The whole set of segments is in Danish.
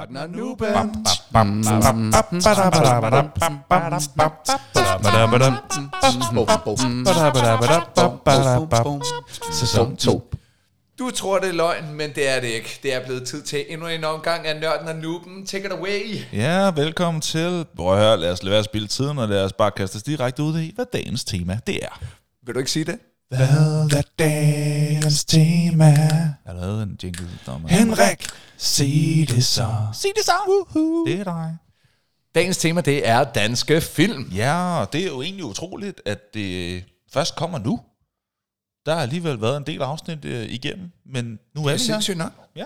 Nørden og Nuben. Sæson 2. Du tror, det er løgn, men det er det ikke. Det er blevet tid til endnu en omgang af Nørden og Nuben. Take it away. Ja, velkommen til. Prøv at høre, lad os lade være at spille tiden, og lad os bare kaste os direkte ud i, hvad dagens tema det er. Vil du ikke sige det? Hvad er dagens tema? Jeg har lavet en jingle, dommer. Henrik, sig det så. sig det så. Woohoo. Det er dig. Dagens tema, det er danske film. Ja, og det er jo egentlig utroligt, at det først kommer nu. Der har alligevel været en del afsnit øh, igennem, men nu er Det er den her. nok. Ja.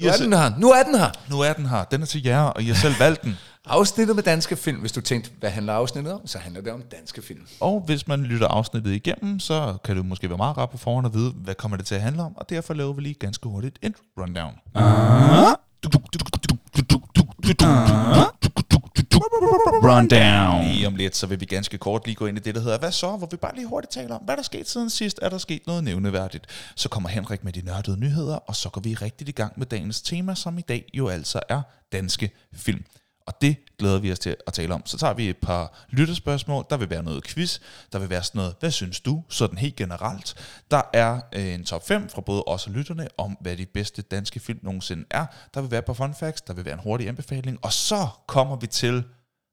Nu er den her. Nu er den her. Nu er den her. Den er til jer, og I har selv valgt den. Afsnittet med danske film. Hvis du tænkte, hvad handler afsnittet om? Så handler det om danske film. Og hvis man lytter afsnittet igennem, så kan det måske være meget rart på forhånd at vide, hvad kommer det til at handle om, og derfor laver vi lige ganske hurtigt en rundown. Rundown. Lige om lidt, så vil vi ganske kort lige gå ind i det, der hedder Hvad så? Hvor vi bare lige hurtigt taler om, hvad der er sket siden sidst. Er der sket noget nævneværdigt? Så kommer Henrik med de nørdede nyheder, og så går vi rigtig i gang med dagens tema, som i dag jo altså er danske film. Og det glæder vi os til at tale om. Så tager vi et par lytterspørgsmål. Der vil være noget quiz. Der vil være sådan noget, hvad synes du? Sådan helt generelt. Der er øh, en top 5 fra både os og lytterne om, hvad de bedste danske film nogensinde er. Der vil være et par fun facts. Der vil være en hurtig anbefaling. Og så kommer vi til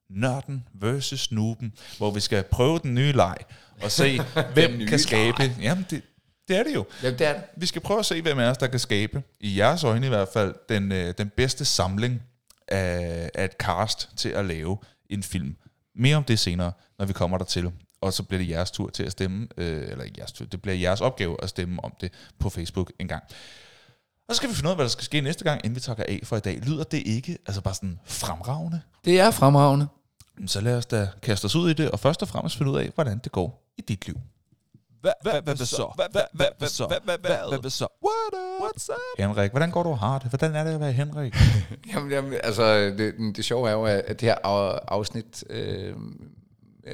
Nørden versus Nuben, hvor vi skal prøve den nye leg og se, hvem kan skabe. Jamen, det, det er det jo. Jamen, det er det. Vi skal prøve at se, hvem af os, der kan skabe, i jeres øjne i hvert fald, den, øh, den bedste samling af, af et cast til at lave en film. Mere om det senere, når vi kommer dertil. Og så bliver det jeres tur til at stemme, øh, eller jeres tur, det bliver jeres opgave at stemme om det på Facebook en gang. Og så skal vi finde ud af, hvad der skal ske næste gang, inden vi takker af for i dag. Lyder det ikke altså bare sådan fremragende? Det er fremragende. Så lad os da kaste os ud i det, og først og fremmest finde ud af, hvordan det går i dit liv. Hvad så? Hvad så? Hvad så? What's up? Henrik, hvordan går du og har det? Hvordan er det at være Henrik? Jamen, jamen altså, det, det sjove er jo, at det her af- afsnit øh,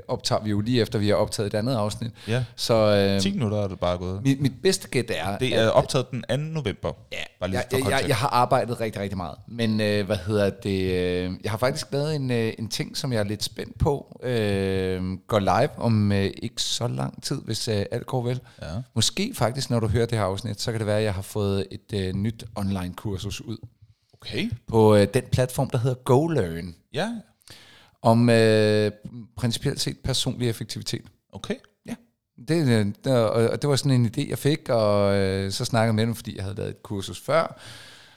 optager vi jo lige efter, vi har optaget et andet afsnit. Ja. Så øh, 10 minutter er det bare gået. mit, mit bedste gæt er... Det er optaget den 2. november. Ja, Bare lige jeg, jeg, jeg har arbejdet rigtig, rigtig meget. Men øh, hvad hedder det? Øh, jeg har faktisk lavet en, øh, en ting, som jeg er lidt spændt på. Øh, går live om øh, ikke så lang tid, hvis øh, alt går vel. Ja. Måske faktisk, når du hører det her afsnit, så kan det være, at jeg har fået et øh, nyt online-kursus ud Okay. på øh, den platform, der hedder GoLearn, Ja, om øh, principielt set personlig effektivitet. okay. Ja, det, øh, der, og det var sådan en idé, jeg fik, og øh, så snakkede jeg med dem, fordi jeg havde lavet et kursus før.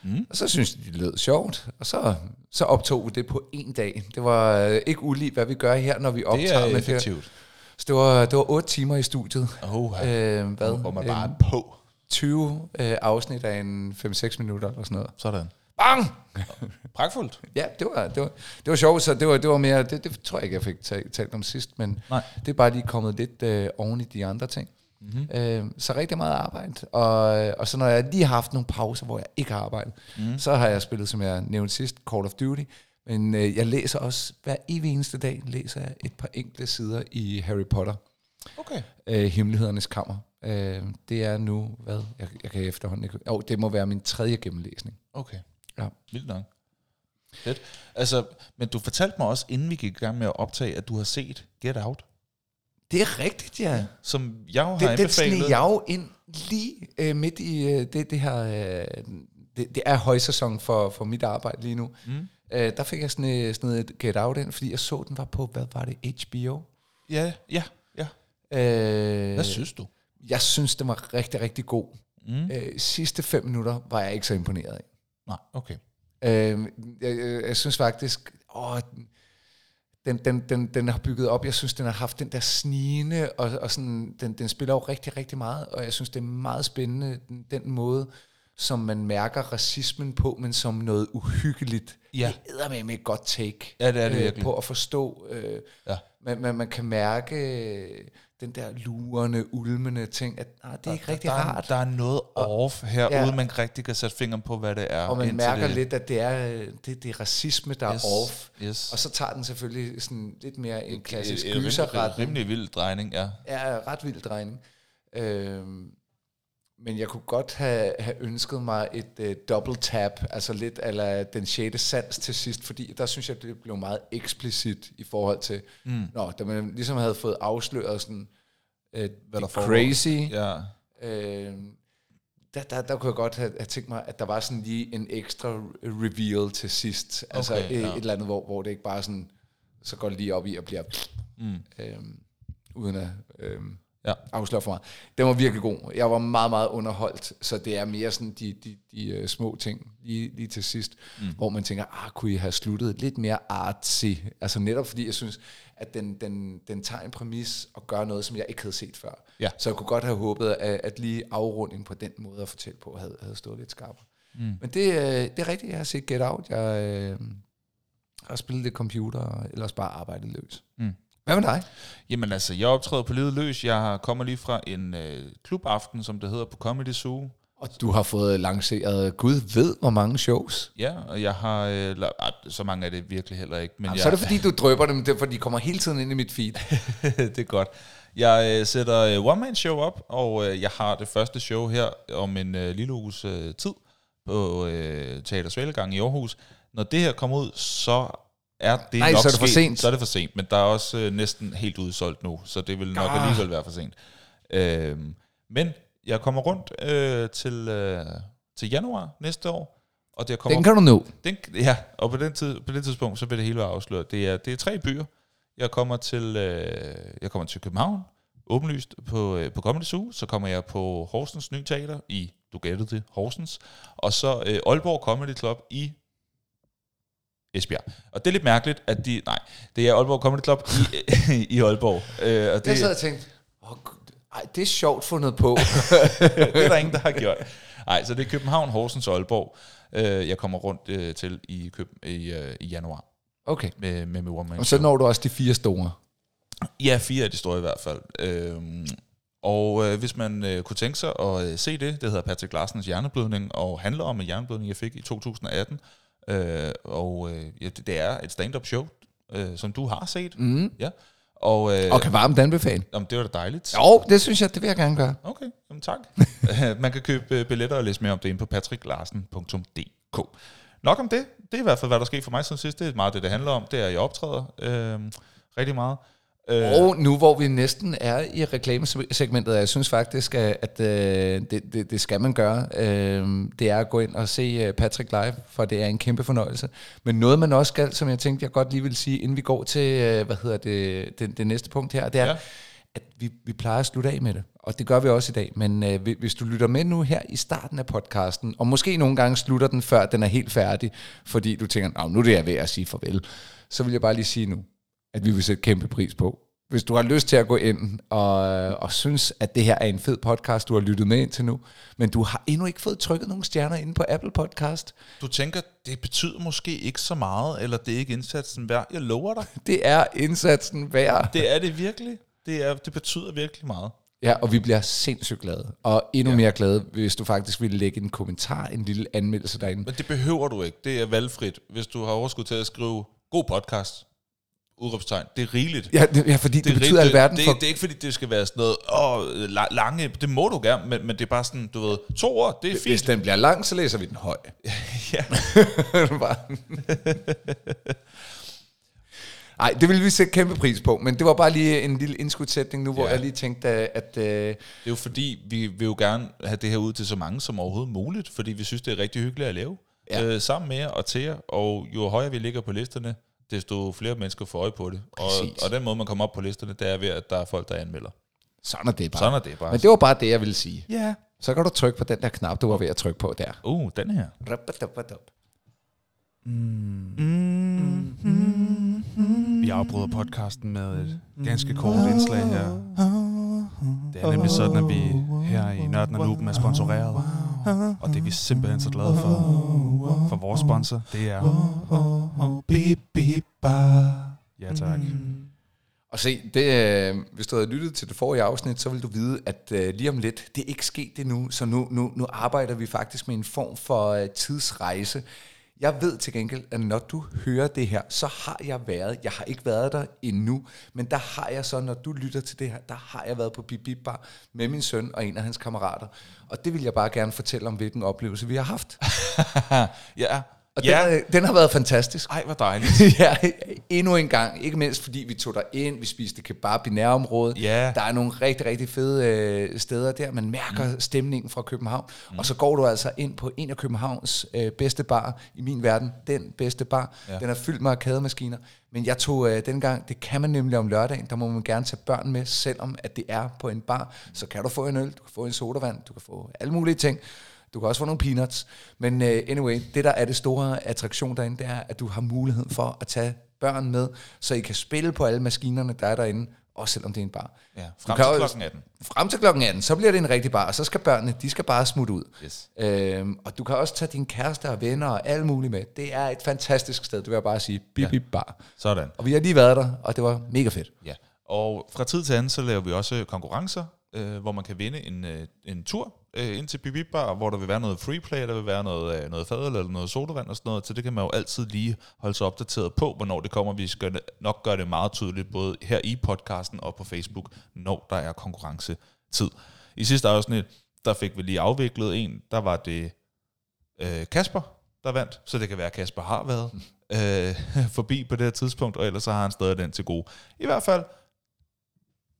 Mm. Og så synes jeg, det lød sjovt, og så, så optog vi det på en dag. Det var øh, ikke ulig, hvad vi gør her, når vi optager. Det er effektivt. Så det var, det var otte timer i studiet. Oh, Øh, hvad? hvor man bare er på. 20 øh, afsnit af en 5-6 minutter eller sådan noget. Sådan. Bang! Pragtfuldt. Ja, det var, det var, det var sjovt, så det var, det var mere, det, det tror jeg ikke, jeg fik talt, talt om sidst, men Nej. det er bare lige kommet lidt øh, oven i de andre ting. Mm-hmm. Øh, så rigtig meget arbejde, og, og så når jeg lige har haft nogle pauser, hvor jeg ikke har arbejdet, mm. så har jeg spillet, som jeg nævnte sidst, Call of Duty, men øh, jeg læser også, hver evig eneste dag, læser jeg et par enkelte sider i Harry Potter, Okay. øh, Hemmelighedernes Kammer. Øh, det er nu, hvad? Jeg, jeg kan efterhånden ikke... Oh, det må være min tredje gennemlæsning. Okay. Ja. Vildt nok. Fedt. Altså, men du fortalte mig også, inden vi gik i gang med at optage, at du har set Get Out, Det er rigtigt, ja. som jeg har Det, det anbefalet. sneg jeg jo ind lige øh, midt i øh, det, det her... Øh, det, det er højsæson for, for mit arbejde lige nu. Mm. Øh, der fik jeg sådan, øh, sådan et Get Out ind, fordi jeg så, den var på, hvad var det, HBO? Ja, ja, ja. Øh, Hvad synes du? Jeg synes, den var rigtig, rigtig god. Mm. Øh, sidste fem minutter var jeg ikke så imponeret af. Nej, okay. Øh, jeg, jeg, jeg synes faktisk, åh, den, den, den, den har bygget op. Jeg synes, den har haft den der snigende, og, og sådan, den, den spiller jo rigtig, rigtig meget, og jeg synes, det er meget spændende, den, den måde, som man mærker racismen på, men som noget uhyggeligt. Ja. Det er med et godt take Ja, det er det øh, virkelig. på at forstå. Øh, Ja. man, man, man kan mærke den der lurende, ulmende ting, at nej, det er ikke rigtig der, er- rart. Der er noget off her, Ja. uden man rigtig kan sætte fingeren på, hvad det er. og man mærker det, lidt, at det er, øh, det, det er racisme, der Yes, er off. yes. Og så tager den selvfølgelig sådan lidt mere en klassisk gyserretning. rimelig vild drejning, ja. Ja, ret vild drejning. Øhm, men jeg kunne godt have, have ønsket mig et uh, double tap, altså lidt eller den sjette sans til sidst, fordi der synes jeg, det blev meget eksplicit i forhold til, mm. nå, da man ligesom havde fået afsløret sådan, uh, Hvad der crazy, Ja. øh, der, der, der kunne jeg godt have, have tænkt mig, at der var sådan lige en ekstra reveal til sidst, altså Okay, et, ja. et eller andet, hvor, hvor det ikke bare sådan, så går lige op i og bliver, Mm. øhm, uden at øhm, Ja. afsløre for meget. Den var virkelig god. Jeg var meget, meget underholdt, så det er mere sådan de, de, de uh, små ting lige, lige til sidst, mm. hvor man tænker, ah, kunne I have sluttet lidt mere artsy? Altså netop fordi jeg synes, at den, den, den tager en præmis og gør noget, som jeg ikke havde set før. Ja. Så jeg kunne godt have håbet, at, at lige afrunding på den måde at fortælle på, havde, havde stået lidt skarpere. Mm. Men det, øh, det er rigtigt, jeg har set Get Out. Jeg øh, har spillet lidt computer, ellers bare arbejdet løs. Mm. Hvad med dig? Jamen altså, jeg optræder på livet løs. Jeg kommer lige fra en øh, klubaften, som det hedder på Comedy Zoo. Og du har fået lanceret, Gud ved, hvor mange shows. Ja, og jeg har... Øh, så mange er det virkelig heller ikke. Men Jamen, jeg, Så er det fordi, du drøber dem, fordi de kommer hele tiden ind i mit feed. det er godt. Jeg øh, sætter øh, one-man-show op, og øh, jeg har det første show her om en øh, lille uges øh, tid på øh, Teater Svalegang i Aarhus. Når det her kommer ud, så er det Nej, nok så er det for sket. sent. Så er det for sent, men der er også øh, næsten helt udsolgt nu, så det vil nok Ah. alligevel være for sent. Øh, men jeg kommer rundt øh, til, øh, til januar næste år, og det kommer Den kan du nå. den, ja, og på den, tid, på det tidspunkt, så vil det hele være afsløret. Det er, det er tre byer. Jeg kommer til, øh, jeg kommer til København, åbenlyst på, øh, på Comedy Zoo. Så kommer jeg på Horsens Nye Teater i, du gættede det, Horsens. Og så øh, Aalborg Comedy Club i Esbjerg. Og det er lidt mærkeligt, at de... Nej, det er Aalborg Comedy Club i, i Aalborg. Øh, og det, Jeg sad og tænkte, oh, ej, det er sjovt fundet på. det er der ingen, der har gjort. Nej, så det er København, Horsens og Aalborg, øh, jeg kommer rundt øh, til i, Køb, i, øh, i januar Okay. med, med, med One Og så når du også de fire store. Ja, fire af de store i hvert fald. Øhm, og øh, hvis man øh, kunne tænke sig at øh, se det, det hedder Patrick Larsens Hjerneblødning, og handler om en hjerneblødning, jeg fik i 2018. Øh, og øh, ja, det, det er et stand-up show, øh, som du har set. Mm. Ja. Og, øh, Og kan varmt anbefale. jamen, det var da dejligt. Jo, det synes jeg, det vil jeg gerne gøre. Okay, jamen tak. Man kan købe øh, billetter og læse mere om det inde på patricklarsen.dk. Nok om det. Det er i hvert fald, hvad der sker for mig siden sidst. Det er meget det, det handler om. Det er, at jeg optræder øh, rigtig meget. Øh, Og nu hvor vi næsten er i reklamesegmentet, jeg synes faktisk, at at, øh, det, det, det skal man gøre, øh, det er at gå ind og se øh, Patrick live, for det er en kæmpe fornøjelse. Men noget man også skal, som jeg tænkte, jeg godt lige vil sige, inden vi går til, øh, hvad hedder det, det, det næste punkt her, det er, Ja. at vi, vi plejer at slutte af med det, og det gør vi også i dag. Men øh, hvi- hvis du lytter med nu her i starten af podcasten, og måske nogle gange slutter den, før den er helt færdig, fordi du tænker, "Nå, nu er det jeg ved at sige farvel, så vil jeg bare lige sige nu, at vi vil sætte kæmpe pris på. Hvis du har lyst til at gå ind og, og synes, at det her er en fed podcast, du har lyttet med indtil nu, men du har endnu ikke fået trykket nogle stjerner inde på Apple Podcast, Du tænker, det betyder måske ikke så meget, eller det er ikke indsatsen værd. Jeg lover dig. det er indsatsen værd. Det er det virkelig. Det, er, det betyder virkelig meget. Ja, og vi bliver sindssygt glade. Og endnu ja. mere glade, hvis du faktisk vil lægge en kommentar, en lille anmeldelse derinde. Men det behøver du ikke. Det er valgfrit. Hvis du har overskud til at skrive god podcast, udråbstegn, det er rigeligt. Ja, det, ja fordi det, det betyder rigeligt. alverden det, for... det er ikke fordi, det skal være sådan noget, åh, la- lange, det må du gerne, men, men det er bare sådan, du ved, to ord, det er Hvis fint. den bliver lang, så læser vi den høj. Ja. Bare- Ej, det vil vi sætte kæmpe pris på, men det var bare lige en lille indskudsætning nu, hvor Ja. jeg lige tænkte, at... øh, Det er jo fordi, vi vil jo gerne have det her ud til så mange som overhovedet muligt, fordi vi synes, det er rigtig hyggeligt at lave. Ja. Øh, sammen med jer og til jer, og jo højere vi ligger på listerne, desto flere mennesker får øje på det. Og, Præcis. og den måde, man kommer op på listerne, det er ved, at der er folk, der anmelder. Sådan er det bare. Sådan er det bare. Men det var bare det, jeg ville sige. Ja. Så kan du trykke på den der knap, du var ved at trykke på der. Uh, den her. Vi afbryder podcasten med et ganske kort indslag her. Det er nemlig sådan, at vi her i Nørden og Nuben er sponsoreret. Og det er vi simpelthen så glade for. For vores sponsor, det er... Ja tak. Og se, det, øh, hvis du havde lyttet til det forrige afsnit, så vil du vide, at øh, lige om lidt, det er ikke sket endnu, så nu, nu, nu arbejder vi faktisk med en form for øh, tidsrejse. Jeg ved til gengæld, at når du hører det her, så har jeg været, jeg har ikke været der endnu, men der har jeg så, når du lytter til det her, der har jeg været på Bip Bip Bar med min søn og en af hans kammerater. Og det vil jeg bare gerne fortælle om, hvilken oplevelse vi har haft. ja. Og ja. den, den har været fantastisk. Ej, hvor dejligt. ja, endnu en gang. Ikke mindst fordi vi tog der ind, vi spiste kebab i nærområdet. Ja. Der er nogle rigtig, rigtig fede øh, steder der. Man mærker mm. stemningen fra København. Mm. Og så går du altså ind på en af Københavns øh, bedste bar, i min verden, den bedste bar. Ja. Den er fyldt med arkademaskiner. Men jeg tog øh, dengang, det kan man nemlig om lørdagen, der må man gerne tage børn med, selvom at det er på en bar. Så kan du få en øl, du kan få en sodavand, du kan få alle mulige ting. Du kan også få nogle peanuts. Men uh, anyway, det der er det store attraktion derinde, det er, at du har mulighed for at tage børn med, så I kan spille på alle maskinerne, der er derinde, også selvom det er en bar. Ja, frem til klokken 18. Frem til klokken 18, så bliver det en rigtig bar, og så skal børnene, de skal bare smutte ud. Yes. Øhm, og du kan også tage dine kærester og venner og alt muligt med. Det er et fantastisk sted, det vil jeg bare sige. Bip, bip, bar. Sådan. Og vi har lige været der, og det var mega fedt. Ja. Og fra tid til anden, så laver vi også konkurrencer, øh, hvor man kan vinde en, øh, en tur øh, ind til Bibi Bar, hvor der vil være noget freeplay, der vil være noget, øh, noget fadøl eller noget sodavand og sådan noget. Så det kan man jo altid lige holde sig opdateret på, hvornår det kommer. Vi skal nok gøre det meget tydeligt, både her i podcasten og på Facebook, når der er konkurrencetid. I sidste afsnit, der fik vi lige afviklet en, der var det øh, Kasper, der vandt, så det kan være, at Kasper har været øh, forbi på det her tidspunkt, og ellers så har han stadig den til gode. I hvert fald,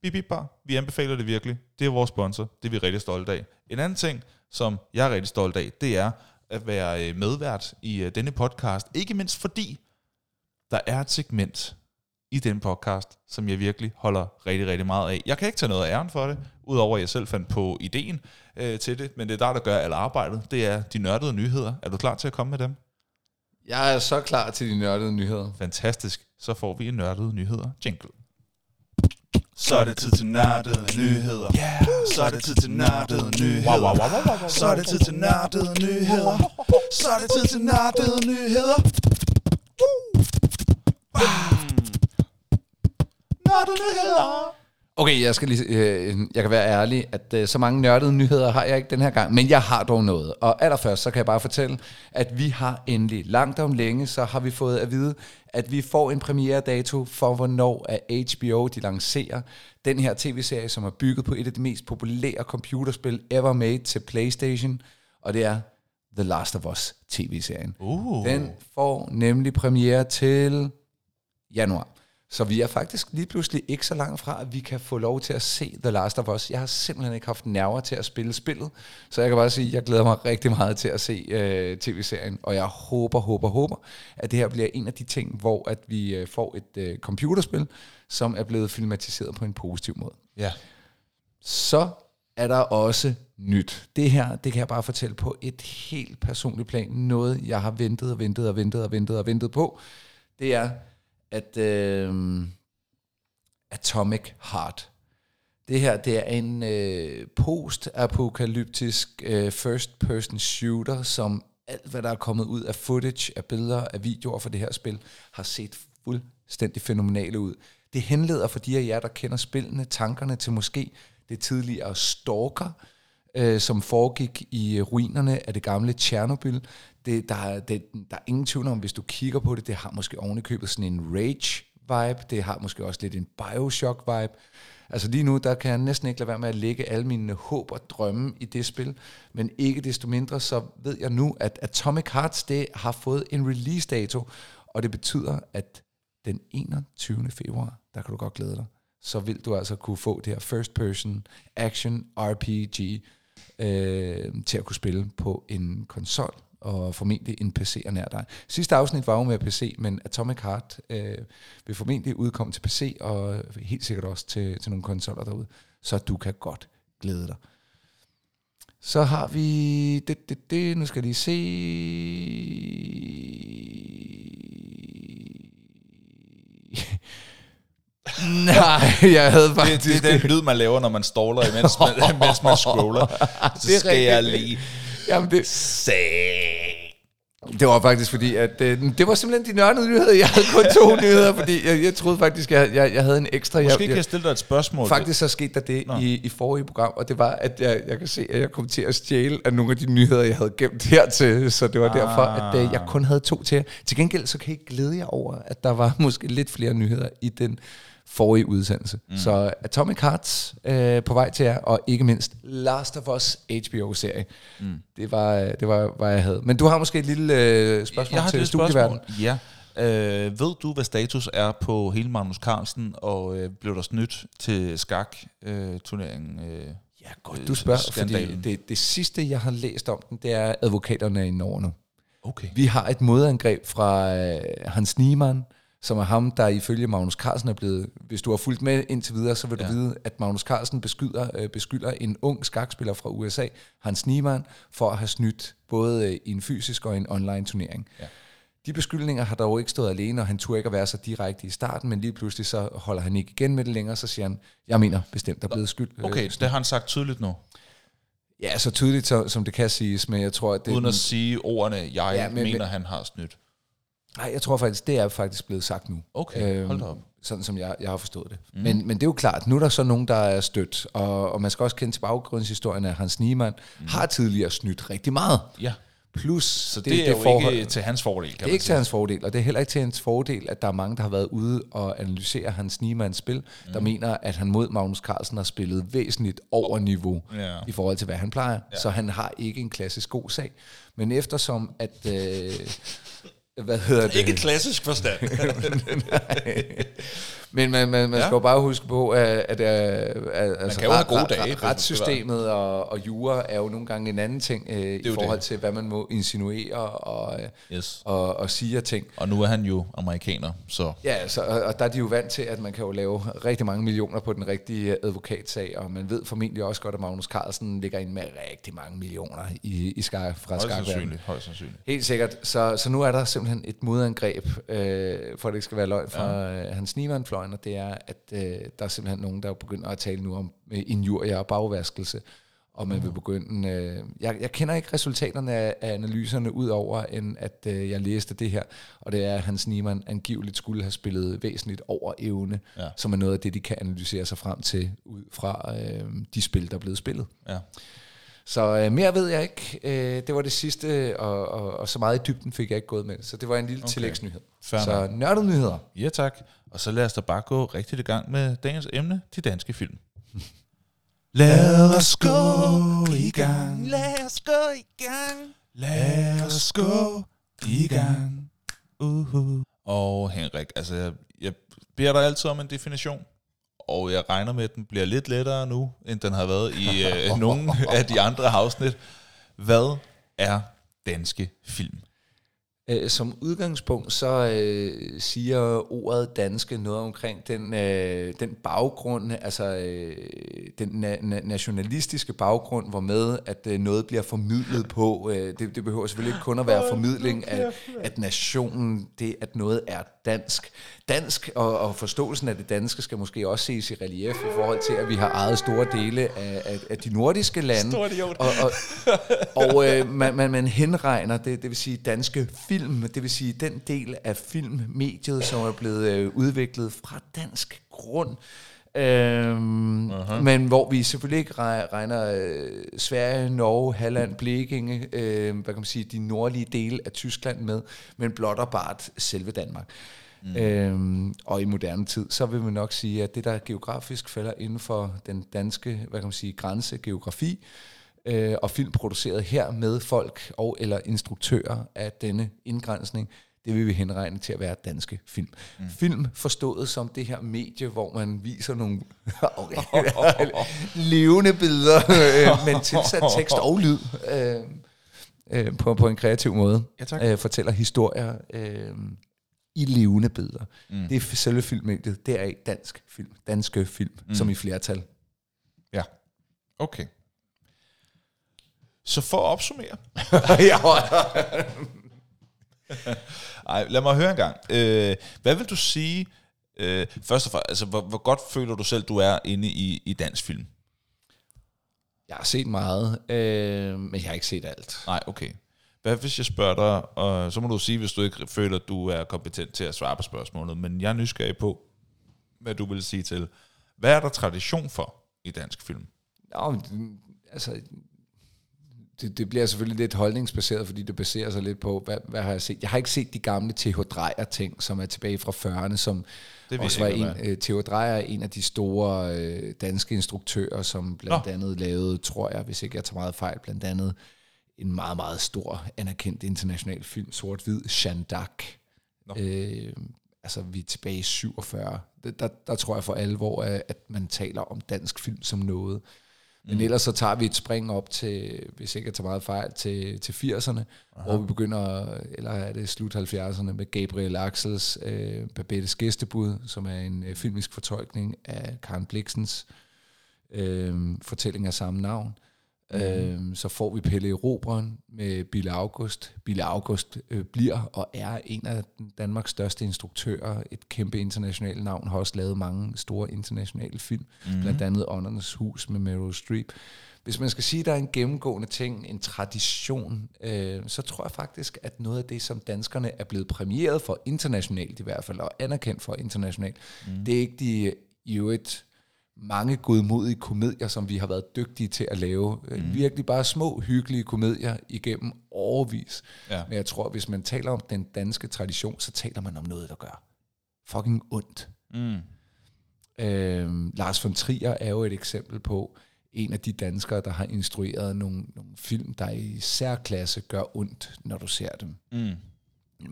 Bip Bip Bar, vi anbefaler det virkelig. Det er vores sponsor, det er vi rigtig stolte af. En anden ting, som jeg er rigtig stolt af, det er at være øh, medvært i øh, denne podcast. Ikke mindst fordi, der er et segment i den podcast, som jeg virkelig holder rigtig, rigtig meget af. Jeg kan ikke tage noget af æren for det, udover at jeg selv fandt på ideen øh, til det, men det er der, der gør alt arbejdet. Det er de nørdede nyheder. Er du klar til at komme med dem? Jeg er så klar til de nørdede nyheder. Fantastisk. Så får vi en nørdede nyheder jingle. Så er det tid til nørdede nyheder. Yeah. Så er det tid til nørdede nyheder. Wow, wow, wow, wow, wow. Så er det tid til nørdede nyheder. Så er det tid til nørdede nyheder. Nørdede nyheder. Okay, jeg skal lige, øh, jeg kan være ærlig, at øh, så mange nørdede nyheder har jeg ikke den her gang, men jeg har dog noget. Og allerførst, så kan jeg bare fortælle, at vi har endelig, langt om længe, så har vi fået at vide, at vi får en premiere-dato for, hvornår at HBO de lancerer den her tv-serie, som er bygget på et af de mest populære computerspil ever made til PlayStation, og det er The Last of Us tv-serien. Uh. Den får nemlig premiere til januar. Så vi er faktisk lige pludselig ikke så langt fra, at vi kan få lov til at se The Last of Us. Jeg har simpelthen ikke haft nerver til at spille spillet, så jeg kan bare sige, at jeg glæder mig rigtig meget til at se øh, tv-serien, og jeg håber, håber, håber, at det her bliver en af de ting, hvor at vi øh, får et øh, computerspil, som er blevet filmatiseret på en positiv måde. Ja. Så er der også nyt. Det her, det kan jeg bare fortælle på et helt personligt plan. Noget, jeg har ventet og ventet og ventet og ventet og ventet på. Det er, at øh, Atomic Heart. Det her, det er en øh, post-apokalyptisk øh, first-person shooter, som alt, hvad der er kommet ud af footage, af billeder, af videoer for det her spil, har set fuldstændig fænomenale ud. Det henleder for de af jer, der kender spillene, tankerne til måske det tidligere Stalker, øh, som foregik i øh, ruinerne af det gamle Tjernobyl. Det, der, det, der er ingen tvivl om, hvis du kigger på det, det har måske ovenikøbet sådan en rage-vibe, det har måske også lidt en Bioshock-vibe. Altså lige nu, der kan jeg næsten ikke lade være med at lægge alle mine håb og drømme i det spil, men ikke desto mindre, så ved jeg nu, at Atomic Hearts, det har fået en release-dato, og det betyder, at den 21. februar, der kan du godt glæde dig, så vil du altså kunne få det her first person action RPG øh, til at kunne spille på en konsol og formentlig en PC er nær dig. Sidste afsnit var jo med PC, men Atomic Heart øh, vil formentlig udkomme til PC og helt sikkert også til, til nogle konsoller derude, så du kan godt glæde dig. Så har vi det, det, det, nu skal jeg lige se. Nej, jeg havde Det, faktisk... det er den lyd, man laver, når man staller, imens man, mens man scroller. Så Det er skal jeg rigtigt. lige Jamen det. Det var faktisk fordi, at øh, det var simpelthen de nørdede nyheder. Jeg havde kun to nyheder, fordi jeg, jeg troede faktisk, jeg, jeg, jeg havde en ekstra. Måske jeg, kan jeg stille dig et spørgsmål. Faktisk så skete der det Nå. i, i forrige program, og det var, at jeg, jeg kan se, at jeg kom til at stjæle af nogle af de nyheder, jeg havde gemt hertil, så det var ah. derfor, at øh, jeg kun havde to til jer. Til gengæld så kan I glæde jer over, at der var måske lidt flere nyheder i den forrige udsendelse. Mm. Så Atomic Hearts øh, på vej til jer, og ikke mindst Last of Us HBO-serie. Mm. Det var, øh, det var, hvad jeg havde. Men du har måske et lille øh, spørgsmål jeg har til lille studieverden. spørgsmål. Ja. Øh, ved du, hvad status er på hele Magnus Carlsen, og øh, blev der snydt til skak-turneringen? Øh, Ja, godt, du spørger, fordi skandalen. det, det sidste, jeg har læst om den, det er, at advokaterne er i Norge nu. okay. Vi har et modangreb fra øh, Hans Niemann, som er ham, der ifølge Magnus Carlsen er blevet... Hvis du har fulgt med indtil videre, så vil du Ja. vide, at Magnus Carlsen beskylder, øh, beskylder en ung skakspiller fra USA, Hans Niemann, for at have snydt både øh, i en fysisk og en online turnering. Ja. De beskyldninger har dog ikke stået alene, og han turde ikke at være så direkte i starten, men lige pludselig så holder han ikke igen med det længere, så siger han, jeg mener bestemt, der er blevet skyld. øh, Okay, det har han sagt tydeligt nu. Ja, så tydeligt så, som det kan siges, men jeg tror, at det... Uden at sige ordene, jeg Ja, men, mener, men- han har snydt. Nej, jeg tror faktisk, det er faktisk blevet sagt nu. Okay, hold da op. Sådan som jeg, jeg har forstået det. Mm. Men, men det er jo klart, nu er der så nogen, der er stødt, og, og man skal også kende til baggrundshistorien af Hans Niemann, mm. har tidligere snydt rigtig meget. Ja, Plus, så det, det er jo forhold, ikke til hans fordel, kan det er ikke til hans fordel, og det er heller ikke til hans fordel, at der er mange, der har været ude og analysere Hans Niemanns spil, mm. der mener, at han mod Magnus Carlsen har spillet væsentligt over niveau Ja. i forhold til, hvad han plejer. Ja. Så han har ikke en klassisk god sag. Men eftersom, at... Øh, hvad hedder det? Ikke klassisk forstand. Men man, man, man Ja. skal jo bare huske på, at, at, at, at altså, kan jo have gode dage, retssystemet og, og jura er jo nogle gange en anden ting øh, i forhold det. til, hvad man må insinuere og, øh, yes. og, og sige af ting. Og nu er han jo amerikaner, så Ja, altså, og, og der er de jo vant til, at man kan jo lave rigtig mange millioner på den rigtige advokatsag, og man ved formentlig også godt, at Magnus Carlsen ligger ind med rigtig mange millioner i, i skak, fra højst sandsynligt. Højst sandsynligt. Helt sikkert. Så, så nu er der simpelthen et modangreb, øh, for at det ikke skal være løgn fra ja. hans Niemann-fløjen, og det er, at øh, der er simpelthen nogen, der begynder at tale nu om øh, injurier og bagvaskelse, og man vil begynde... Øh, jeg, jeg kender ikke resultaterne af, af analyserne, ud over end at øh, jeg læste det her, og det er, at Hans Niemann angiveligt skulle have spillet væsentligt over evne, Ja. som er noget af det, de kan analysere sig frem til, ud fra øh, de spil, der er blevet spillet. Ja. Så øh, mere ved jeg ikke. Øh, det var det sidste, og, og, og så meget i dybden fik jeg ikke gået med. Så det var en lille Okay. tillægsnyhed. Fair så nørdede nyheder. ja, tak. Og så lad os da bare gå rigtigt i gang med dagens emne, de danske film. Lad os gå i gang. Lad os gå i gang. Lad os gå i gang. Uh-huh. Og Henrik, altså jeg, jeg beder dig altid om en definition, og jeg regner med, at den bliver lidt lettere nu, end den har været i øh, nogle af de andre afsnit. Hvad er danske film? Øh, som udgangspunkt så øh, siger ordet danske noget omkring den, øh, den baggrund, altså øh, den na- na- nationalistiske baggrund, hvor med at øh, noget bliver formidlet på. Øh, det, det behøver selvfølgelig ikke kun at være formidling af, at nationen, det at noget er dansk. Dansk og, og forståelsen af det danske skal måske også ses i relief i forhold til, at vi har ejet store dele af, af, af de nordiske lande. Stor idiot. Og, og, og øh, man, man, man henregner det, det vil sige danske film, det vil sige den del af filmmediet, som er blevet øh, udviklet fra dansk grund. Øhm, uh-huh. Men hvor vi selvfølgelig ikke re- regner øh, Sverige, Norge, Halland, Blekinge, øh, hvad kan man sige, de nordlige dele af Tyskland med, men blot og bart selve Danmark. Mm. Øhm, og i moderne tid, så vil man nok sige, at det der geografisk falder inden for den danske, hvad kan man sige, grænse, geografi, øh, og film produceret her med folk og eller instruktører af denne indgrænsning, det vil vi henregne til at være danske film. Mm. Film forstået som det her medie, hvor man viser nogle okay, levende billeder, øh, men tilsat tekst og lyd øh, øh, på, på en kreativ måde. Ja, tak. Øh, fortæller historier øh, i levende billeder. Mm. Det er selve filmmediet. Det er dansk film. Danske film, mm. som i flertal. Ja. Okay. Så for at opsummere. Ej, lad mig høre en gang. Øh, hvad vil du sige, øh, først og fremmest, altså, hvor, hvor godt føler du selv, du er inde i, i dansk film? Jeg har set meget, øh, men jeg har ikke set alt. Nej, okay. Hvad hvis jeg spørger dig, og så må du sige, hvis du ikke føler, at du er kompetent til at svare på spørgsmålet, men jeg er nysgerrig på, hvad du vil sige til. Hvad er der tradition for i dansk film? Nå, altså, det, det bliver selvfølgelig lidt holdningsbaseret, fordi det baserer sig lidt på, hvad, hvad har jeg set? Jeg har ikke set de gamle T.H. Dreyer-ting, som er tilbage fra 40'erne, som Det også var en, øh, Theo Dreyer er en af de store øh, danske instruktører, som blandt Nå. andet lavede, tror jeg, hvis ikke jeg tager meget fejl, blandt andet en meget, meget stor, anerkendt international film, sort-hvid. Nå. Øh, altså, vi er tilbage i 47. Der, der, der tror jeg for alvor, at man taler om dansk film som noget. Men mm. ellers så tager vi et spring op til, hvis ikke jeg tager meget fejl, til, til 80'erne, Aha. hvor vi begynder, eller er det slut 70'erne, med Gabriel Axels øh, Babettes Gæstebud, som er en øh, filmisk fortolkning af Karen Bliksens øh, fortælling af samme navn. Mm. Øh, så får vi Pelle Erobreren med Bille August. Bille August øh, bliver og er en af Danmarks største instruktører, et kæmpe internationalt navn, har også lavet mange store internationale film, mm. blandt andet Åndernes Hus med Meryl Streep. Hvis man skal sige, at der er en gennemgående ting, en tradition, øh, så tror jeg faktisk, at noget af det, som danskerne er blevet præmieret for internationalt i hvert fald, og anerkendt for internationalt, mm. det er ikke de i øvrigt mange godmodige komedier, som vi har været dygtige til at lave. Mm. Virkelig bare små, hyggelige komedier igennem overvis. Ja. Men jeg tror, hvis man taler om den danske tradition, så taler man om noget, der gør fucking ondt. Mm. Øhm, Lars von Trier er jo et eksempel på en af de danskere, der har instrueret nogle, nogle film, der i særklasse gør ondt, når du ser dem. Mm.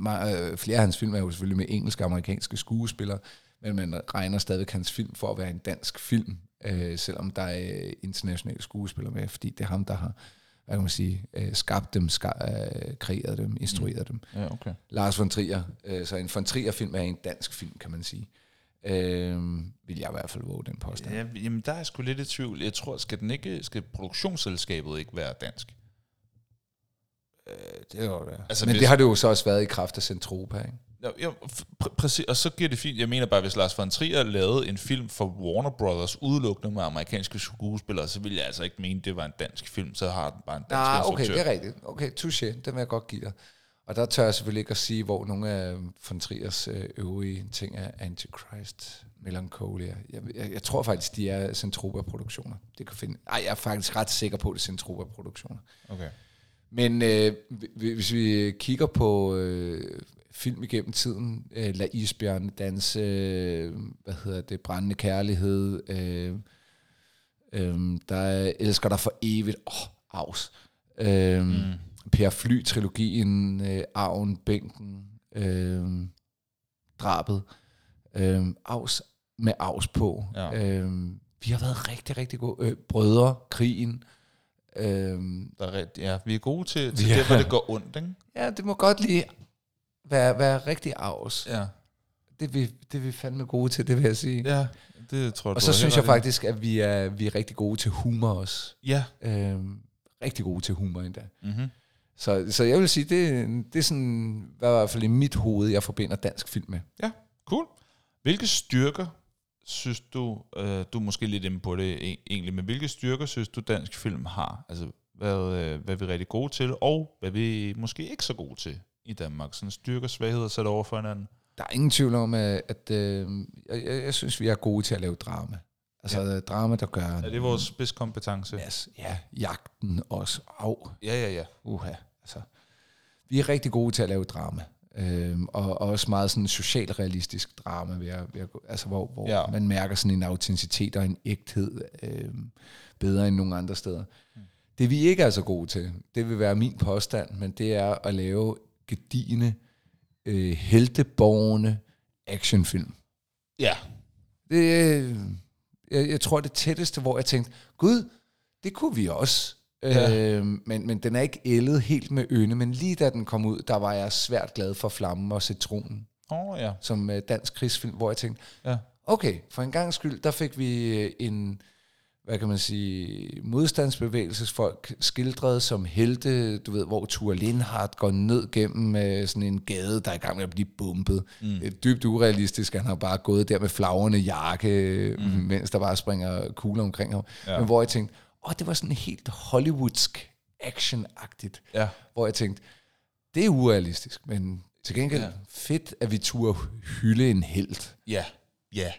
Øh, flere af hans film er jo selvfølgelig med engelske og amerikanske skuespillere, men man regner stadig hans film for at være en dansk film, øh, selvom der er øh, internationale skuespillere med, fordi det er ham, der har hvad kan man sige, øh, skabt dem, ska- øh, kreeret dem, instrueret dem. Ja, okay. Lars von Trier. Øh, så en von Trier-film er en dansk film, kan man sige. Øh, vil jeg i hvert fald våge den påstand. Ja, jamen, der er sgu lidt i tvivl. Jeg tror, skal, den ikke, skal produktionsselskabet ikke være dansk? det kan godt være. Altså, Altså, Men hvis- det har det jo så også været i kraft af Centropa, ikke? Ja, pr- præcis, og så giver det fint. Jeg mener bare, hvis Lars von Trier lavede en film for Warner Brothers udelukkende med amerikanske skuespillere, så ville jeg altså ikke mene, det var en dansk film. Så har den bare en dansk Nej, okay, det er rigtigt. Okay, touché, det vil jeg godt give dig. Og der tør jeg selvfølgelig ikke at sige, hvor nogle af von Triers øh, øvrige ting er Antichrist, Melancholia. Jeg, jeg, jeg tror faktisk, de er Centropa-produktioner. Det kan finde. Ej, jeg er faktisk ret sikker på, at det er Centropa-produktioner. Okay. Men øh, hvi- hvis vi kigger på øh, film igennem tiden, øh, La Isbjørn danse, øh, hvad hedder det, Brændende Kærlighed, øh, øh, der er Elsker dig for evigt, åh, oh, Aus. Øh, mm. Per Fly-trilogien, øh, Arven, Bænken, øh, Drabet, øh, Aus med Aus på. Ja. Øh, vi har været rigtig, rigtig gode. Øh, Brødre, Krigen, øh, Der er, ja, vi er gode til, til Ja. det, hvor det går ondt, ikke? Ja, det må godt lige være, være rigtig afs. Ja. Det, er vi, det er vi fandme gode til, det vil jeg sige. Ja, det tror jeg, Og så synes jeg faktisk, at vi er, vi er rigtig gode til humor også. Ja. Øhm, rigtig gode til humor endda. Mm-hmm. Så, så jeg vil sige, det, det er sådan, hvad i hvert fald i mit hoved, jeg forbinder dansk film med. Ja, cool. Hvilke styrker synes du, øh, du er måske lidt inde på det e- egentlig, men hvilke styrker synes du dansk film har? Altså, hvad, øh, hvad er vi rigtig gode til, og hvad er vi måske ikke så gode til i Danmark? Sådan styrker og svagheder sat over for hinanden. Der er ingen tvivl om, at, at øh, jeg, jeg, synes, vi er gode til at lave drama. Altså ja. drama, der gør... Er det vores spidskompetence? Yes, ja, jagten også. Au, Ja, ja, ja. Uha, altså. Vi er rigtig gode til at lave drama. Øhm, og, og også meget sådan socialrealistisk drama, jeg, vil jeg, gå- altså hvor, hvor ja. man mærker sådan en autenticitet og en ægthed øhm, bedre end nogle andre steder. Mm. Det vi ikke er så gode til, det vil være min påstand, men det er at lave gedigende, øh, helteborgende actionfilm. Ja. Det, øh, jeg, jeg tror det tætteste, hvor jeg tænkte, gud, det kunne vi også. Ja. Øh, men, men den er ikke ældet helt med øne, men lige da den kom ud, der var jeg svært glad for Flammen og Citronen, oh, ja. som øh, dansk krigsfilm, hvor jeg tænkte, Ja. okay, for en gang skyld, der fik vi øh, en, hvad kan man sige, modstandsbevægelsesfolk skildret som helte, du ved, hvor Ture Lindhardt går ned gennem øh, sådan en gade, der er i gang med at blive bumpet. Mm. Det er dybt urealistisk, han har bare gået der med flagrende jakke, mm. mens der bare springer kugler omkring ham. Ja. Men hvor jeg tænkte, åh, det var sådan helt hollywoodsk, actionagtigt. Ja. Hvor jeg tænkte, Det er urealistisk, men til gengæld Ja. ja. fedt, at vi turde hylde en held. Ja, ja.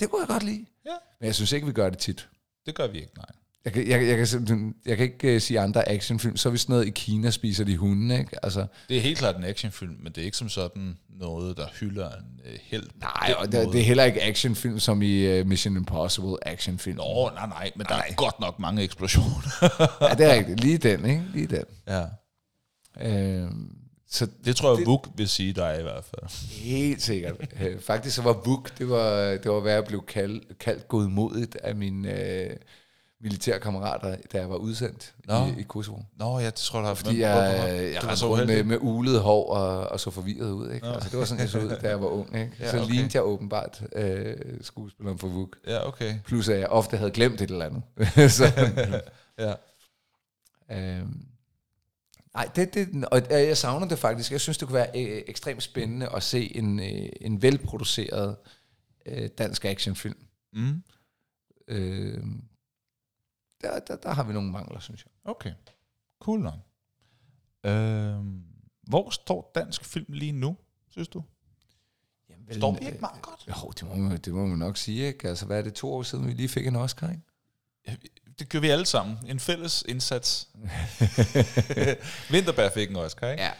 Det kunne jeg godt lide. Ja. Men jeg synes ikke, vi gør det tit. Det gør vi ikke, nej. Jeg kan, jeg, jeg kan, simpelthen- jeg kan ikke uh, sige andre actionfilm. Så er vi sådan noget, i Kina spiser de hunde, ikke? Altså, Det er helt klart en actionfilm, men det er ikke som sådan noget, der hylder en øh, held. nej, og det, det er heller ikke actionfilm, som i uh, Mission Impossible actionfilm. Nå, nej, nej, men der er godt nok mange eksplosioner. Ja, det er rigtigt. Lige den, ikke? Lige den. ja. Uh, så Det tror jeg, Vuk vil sige dig i hvert fald. Helt sikkert. Øh, Faktisk så var Vuk, det var, det var hvad jeg blev kaldt, kaldt godmodigt af mine øh, militære kammerater, da jeg var udsendt Nå. i, i Kosovo. Nå, ja, det tror jeg, der er. Fordi jeg, jeg det var så med, uheldigt. med ulet hår og, og så forvirret ud. Ikke? Altså, det var sådan, jeg så ud, da jeg var ung. Ikke? Ja, så okay. lignede jeg åbenbart øh, skuespilleren for Vuk. Ja, okay. Plus at jeg ofte havde glemt et eller andet. så, Ja. Øhm, nej, det, det, og jeg savner det faktisk. Jeg synes, det kunne være øh, ekstremt spændende at se en, øh, en velproduceret øh, dansk actionfilm. Mm. Øh, der, der, der har vi nogle mangler, synes jeg. Okay. Cool nok. Øhm, hvor står dansk film lige nu, synes du? Jamen, Står vi ikke meget godt? Jo, det må, man, det må man nok sige. Ikke? Altså, hvad er det, to år siden, vi lige fik en Oscar, ikke? Det gør vi alle sammen. En fælles indsats. Vinterbær fik en Oscar, ikke? Ja.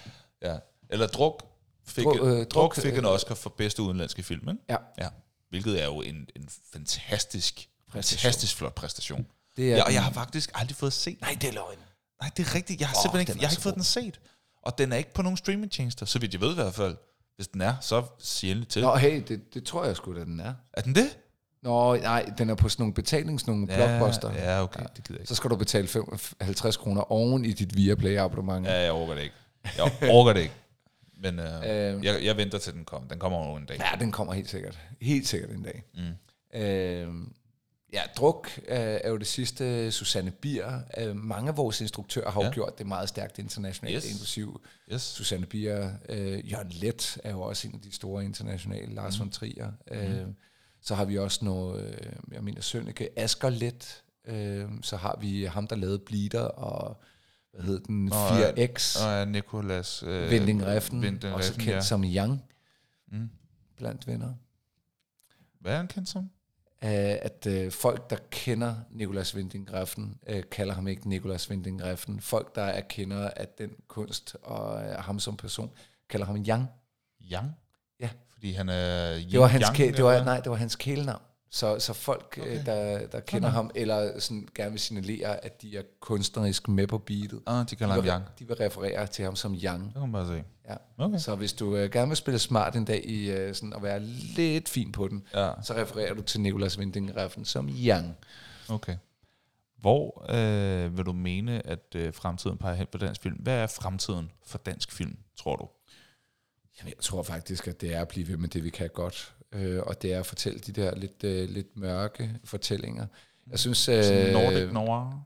ja. Eller Druk fik, Druk, øh, Druk, Druk, fik en øh, Oscar for bedste udenlandske film, ikke? Ja. ja. Hvilket er jo en, en fantastisk, Præstation. fantastisk flot præstation. Det er Ja, og jeg har faktisk aldrig fået set Nej, det er løgn. Nej, det er rigtigt. Jeg har Åh, simpelthen ikke, jeg har ikke fået god. den set. Og den er ikke på nogen streamingtjenester, så vidt jeg ved i hvert fald. Hvis den er, så sig endelig til. Nå, hey, det, det tror jeg sgu, da den er. Er den det? Nå, nej, den er på sådan nogle betalings, nogle blockbuster. Ja, okay, det gider jeg ikke. Så skal du betale 50 kroner oven i dit Viaplay abonnement. Ja, jeg overgår det ikke. Jeg overgår det ikke. Men øh, Øh. jeg, jeg venter til den kommer. Den kommer over en dag. Ja, den kommer helt sikkert. Helt sikkert en dag. Mm. Øh, ja, Druk øh, er jo det sidste. Susanne Bier. Øh, mange af vores instruktører har jo Ja. gjort det meget stærkt internationalt, Yes. inklusiv Yes. Susanne Bier. Øh, Jørgen Let er jo også en af de store internationale. Lars von Trier. Øh, så har vi også noget, øh, jeg mener Sønneke, Asger Let. Øh, så har vi ham, der lavede Bleeder og hvad hed den, Og, 4X. Og er Nikolas... Øh, Vinding Refn, Vinding også kendt ja. som Yang Mm. blandt venner. Hvad er han kendt som? At uh, folk, der kender Nikolas Winding Refn, uh, kalder ham ikke Nikolas Winding Refn. Folk, der er kender af den kunst og uh, ham som person, kalder ham Yang. Yang? Fordi han er... Det var hans, Yang, kæ- det var, nej, det var hans kælenavn. Så, så folk, okay. Okay. der, der kender ham, eller sådan gerne vil signalere, at de er kunstnerisk med på beatet, Ah, de kalder de ham vil, Yang. de vil referere til ham som Yang. Det kan man bare se. Ja. Okay. Så hvis du uh, gerne vil spille smart en dag i uh, sådan at være lidt fin på den, Ja, så refererer du til Nikolas Winding Refn som Yang. okay. Hvor øh, vil du mene, at øh, fremtiden peger hen på dansk film? Hvad er fremtiden for dansk film, tror du? Jamen, jeg tror faktisk, at det er at blive ved med det, vi kan godt. Øh, og det er at fortælle de der lidt, øh, lidt mørke fortællinger. Jeg synes... Øh, Sådan Nordic Noir?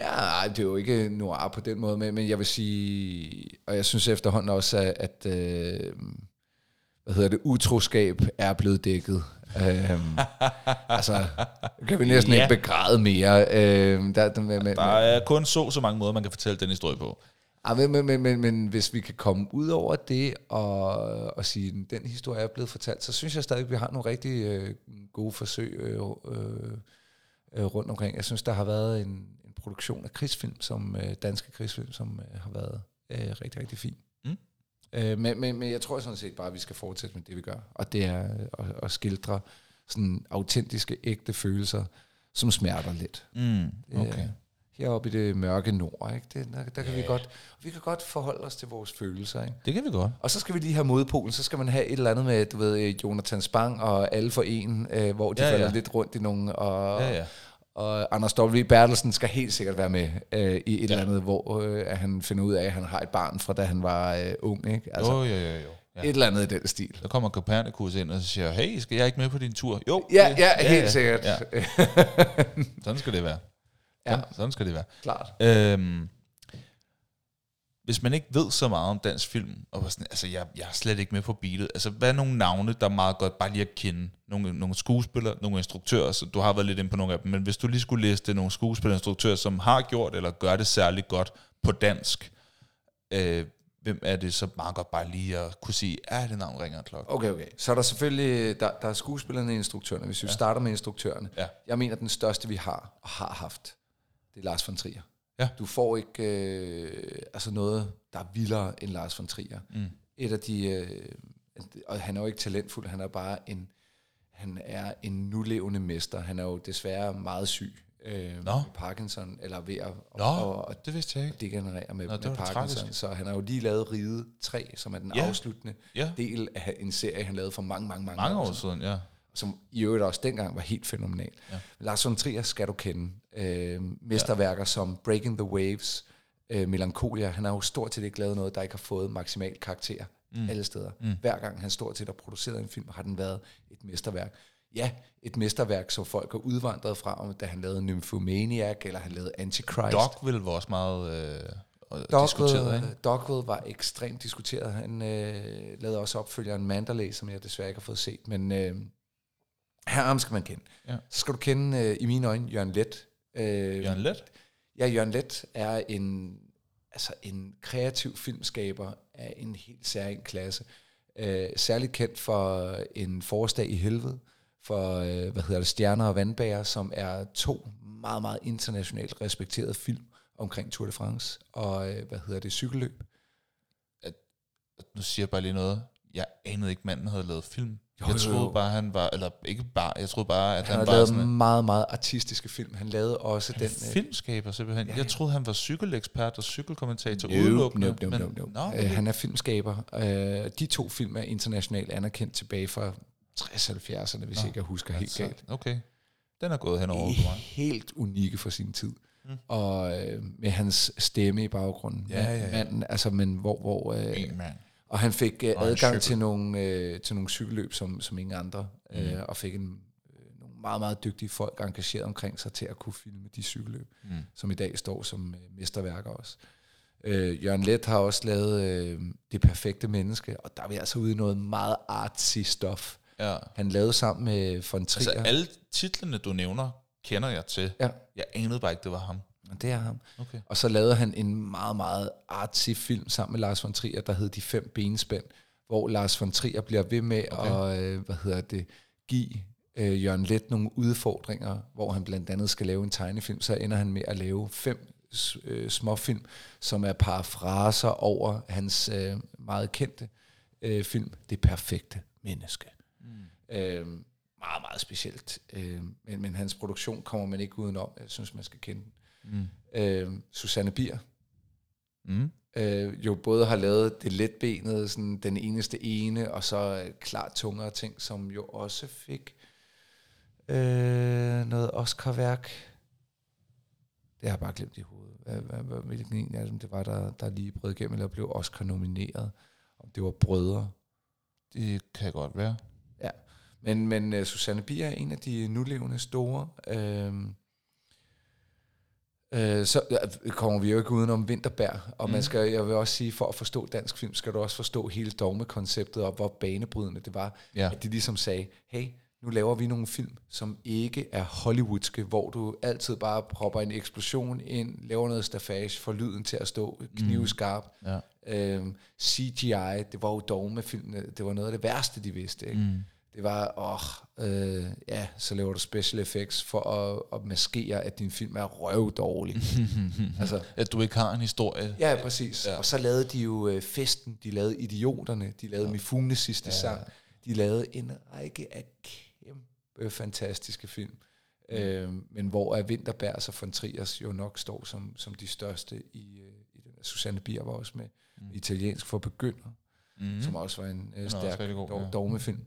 Ja, det er jo ikke noir på den måde, men, men jeg vil sige... Og jeg synes efterhånden også, at... at øh, hvad hedder det? Utroskab er blevet dækket. Øhm, altså, kan vi næsten ja. ikke begræde mere. Øhm, der, der, med, med, Der er kun så så mange måder, man kan fortælle den historie på. Ja, men, men, men, men, hvis vi kan komme ud over det og, og sige, at den historie er blevet fortalt, så synes jeg stadig, at vi har nogle rigtig øh, gode forsøg øh, øh, øh, rundt omkring. Jeg synes, der har været en, en produktion af krigsfilm, som øh, danske krigsfilm, som øh, har været øh, rigtig, rigtig fin. Mm. Øh, men, men, men jeg tror sådan set bare, at vi skal fortsætte med det, vi gør. Og det er øh, at, at skildre sådan autentiske, ægte følelser, som smerter lidt. Mm, Øh, heroppe i det mørke nord, ikke? Det, der, der kan vi godt, vi kan godt forholde os til vores følelser, ikke? Det kan vi godt. Og så skal vi lige have modpolen, så skal man have et eller andet med, du ved, Jonathan Spang og alle for en, øh, hvor de Ja, ja, falder ja. lidt rundt i nogle, og, Ja, ja. og Anders W. Bertelsen skal helt sikkert være med øh, i et ja. eller andet, hvor øh, at han finder ud af, at han har et barn fra da han var øh, ung, ikke? Altså, Jo, jo, jo, jo. Ja. et eller andet i den stil. Så kommer Copernicus ind og siger, hey, skal jeg ikke med på din tur? Jo. Ja, det- ja, helt sikkert. Ja. Sådan skal det være. Ja. Sådan, sådan skal det være. Klart. Øhm, hvis man ikke ved så meget om dansk film, og sådan, altså jeg, jeg er slet ikke med på beatet, altså hvad er nogle navne, der er meget godt bare lige at kende? Nogle, nogle skuespillere, nogle instruktører, så du har været lidt inde på nogle af dem, men hvis du lige skulle liste nogle skuespillere og instruktører, som har gjort eller gør det særligt godt på dansk, øh, hvem er det så meget godt bare lige at kunne sige, er det navn ringer en klokke? Okay, okay. Så er der selvfølgelig, der, der er skuespillerne og instruktørerne. Hvis vi ja. starter med instruktørerne. Ja. Jeg mener, den største, vi har og har haft, det er Lars von Trier. Ja. Du får ikke øh, altså noget, der er vildere end Lars von Trier. Mm. Et af de, øh, og han er jo ikke talentfuld, han er bare en, han er en nulevende mester. Han er jo desværre meget syg. Øh, Nå. med Parkinson, eller ved at Nå, og, og det vidste jeg ikke. degenerere med, Nå, med Parkinson. tragisk. Så han har jo lige lavet Ride 3, som er den Ja. afsluttende Ja, del af en serie, han lavede for mange, mange, mange, mange år siden, ja. Som i øvrigt også dengang var helt fænomenal. Ja. Lars von Trier skal du kende. Øh, mesterværker ja. som Breaking the Waves, øh, Melancholia. Han har jo stort set ikke lavet noget, der ikke har fået maksimal karakter mm. alle steder. Mm. Hver gang han stort set har produceret en film, har den været et mesterværk. Ja, et mesterværk, som folk er udvandret fra, da han lavede Nymphomaniac, eller han lavede Antichrist. Dogville var også meget øh, Dogville, diskuteret, ikke? Dogville var ekstremt diskuteret. Han øh, lavede også opfølgeren Mandalay, som jeg desværre ikke har fået set. Men øh, her skal man kende. Ja. Så skal du kende, øh, i mine øjne, Jørgen Let. Øh, Jørgen Let? Ja, Jørgen Let er en, altså en kreativ filmskaber af en helt særlig klasse. Øh, særligt kendt for en forårsdag i helvede, for øh, hvad hedder det, Stjerner og Vandbager, som er to meget, meget internationalt respekterede film omkring Tour de France, og øh, hvad hedder det, cykelløb. Nu siger jeg bare lige noget. Jeg anede ikke, manden havde lavet film. Jo, jeg troede jo. bare, han var, eller ikke bare, jeg troede bare, at Han han, var lavet sådan en meget, meget artistiske film. Han lavede også han den... øh, filmskaber simpelthen. Ja, Jeg ja. troede, han var cykelekspert og cykelkommentator Nope, udelukkende. nope, nope, men- nope, nope. Øh, okay. han er filmskaber. Øh, de to film er internationalt anerkendt tilbage fra 60-70'erne, hvis Nå, ikke jeg husker helt Altså, galt. Okay. Den er gået hen over mig. Helt unikke for sin tid. Mm. Mm. Og øh, med hans stemme i baggrunden. Ja, ja, ja. Manden, altså, men hvor... hvor øh, En mand. Og han fik øh, adgang cykel. til nogle, øh, til nogle cykelløb, som, som ingen andre. Mm. Mm. Øh, og fik en, øh, nogle meget, meget dygtige folk engageret omkring sig til at kunne filme de cykelløb Mm. som i dag står som øh, mesterværker også. Øh, Jørgen Let har også lavet øh, Det Perfekte Menneske, og der er vi altså ude i noget meget artsy stof. Ja. Han lavede sammen med von Trier. Altså alle titlerne, du nævner, kender jeg til. Ja, Jeg anede bare ikke, det var ham. Og det er ham. Okay. Og så lavede han en meget, meget artsy film sammen med Lars von Trier, der hed De Fem Benspænd, hvor Lars von Trier bliver ved med Okay. at øh, hvad hedder det, give øh, Jørgen Let nogle udfordringer, hvor han blandt andet skal lave en tegnefilm. Så ender han med at lave fem øh, småfilm, som er parafraser over hans øh, meget kendte øh, film, Det Perfekte Menneske. Mm. Øh, meget, meget specielt. Øh, men, men hans produktion kommer man ikke udenom. Jeg synes, man skal kende den. Mm. Øh, Susanne Bier, Mm. øh, jo både har lavet det letbenede, sådan den eneste ene, og så øh, klart tungere ting, som jo også fik øh, noget Oscar-værk. Det har jeg bare glemt i hovedet. Hvad, hvad, hvad, hvilken en af dem det var, der, der lige brød igennem, eller blev Oscar-nomineret. Om det var brødre. Det kan godt være. Men, men uh, Susanne Bier er en af de nulevende store. Øhm, øh, så kommer vi jo ikke udenom Vinterberg. Og mm. man skal, jeg vil også sige, for at forstå dansk film, skal du også forstå hele dogmekonceptet, og hvor banebrydende det var. Ja. At de ligesom sagde, hey, nu laver vi nogle film, som ikke er hollywoodske, hvor du altid bare propper en eksplosion ind, laver noget stafage, får lyden til at stå knivskarp. Ja. Øhm, CGI, det var jo dogmefilmene, det var noget af det værste, de vidste. Ikke? Mm. Det var, åh, øh, ja, så laver du special effects for at, at maskere, at din film er røvdårlig. altså, At du ikke har en historie. ja, præcis. Ja. Og så lavede de jo øh, Festen, de lavede Idioterne, de lavede ja. Mifunes sidste ja. sang, de lavede en række af kæmpe fantastiske film. Mm. Øh, men hvor er Vinterberg og von Triers jo nok står som, som de største i, øh, i den. Susanne Bier var også med. Mm. Italiensk for begynder, Mm. som også var en øh, stærk rigtig god, dog, ja. dogmefilm.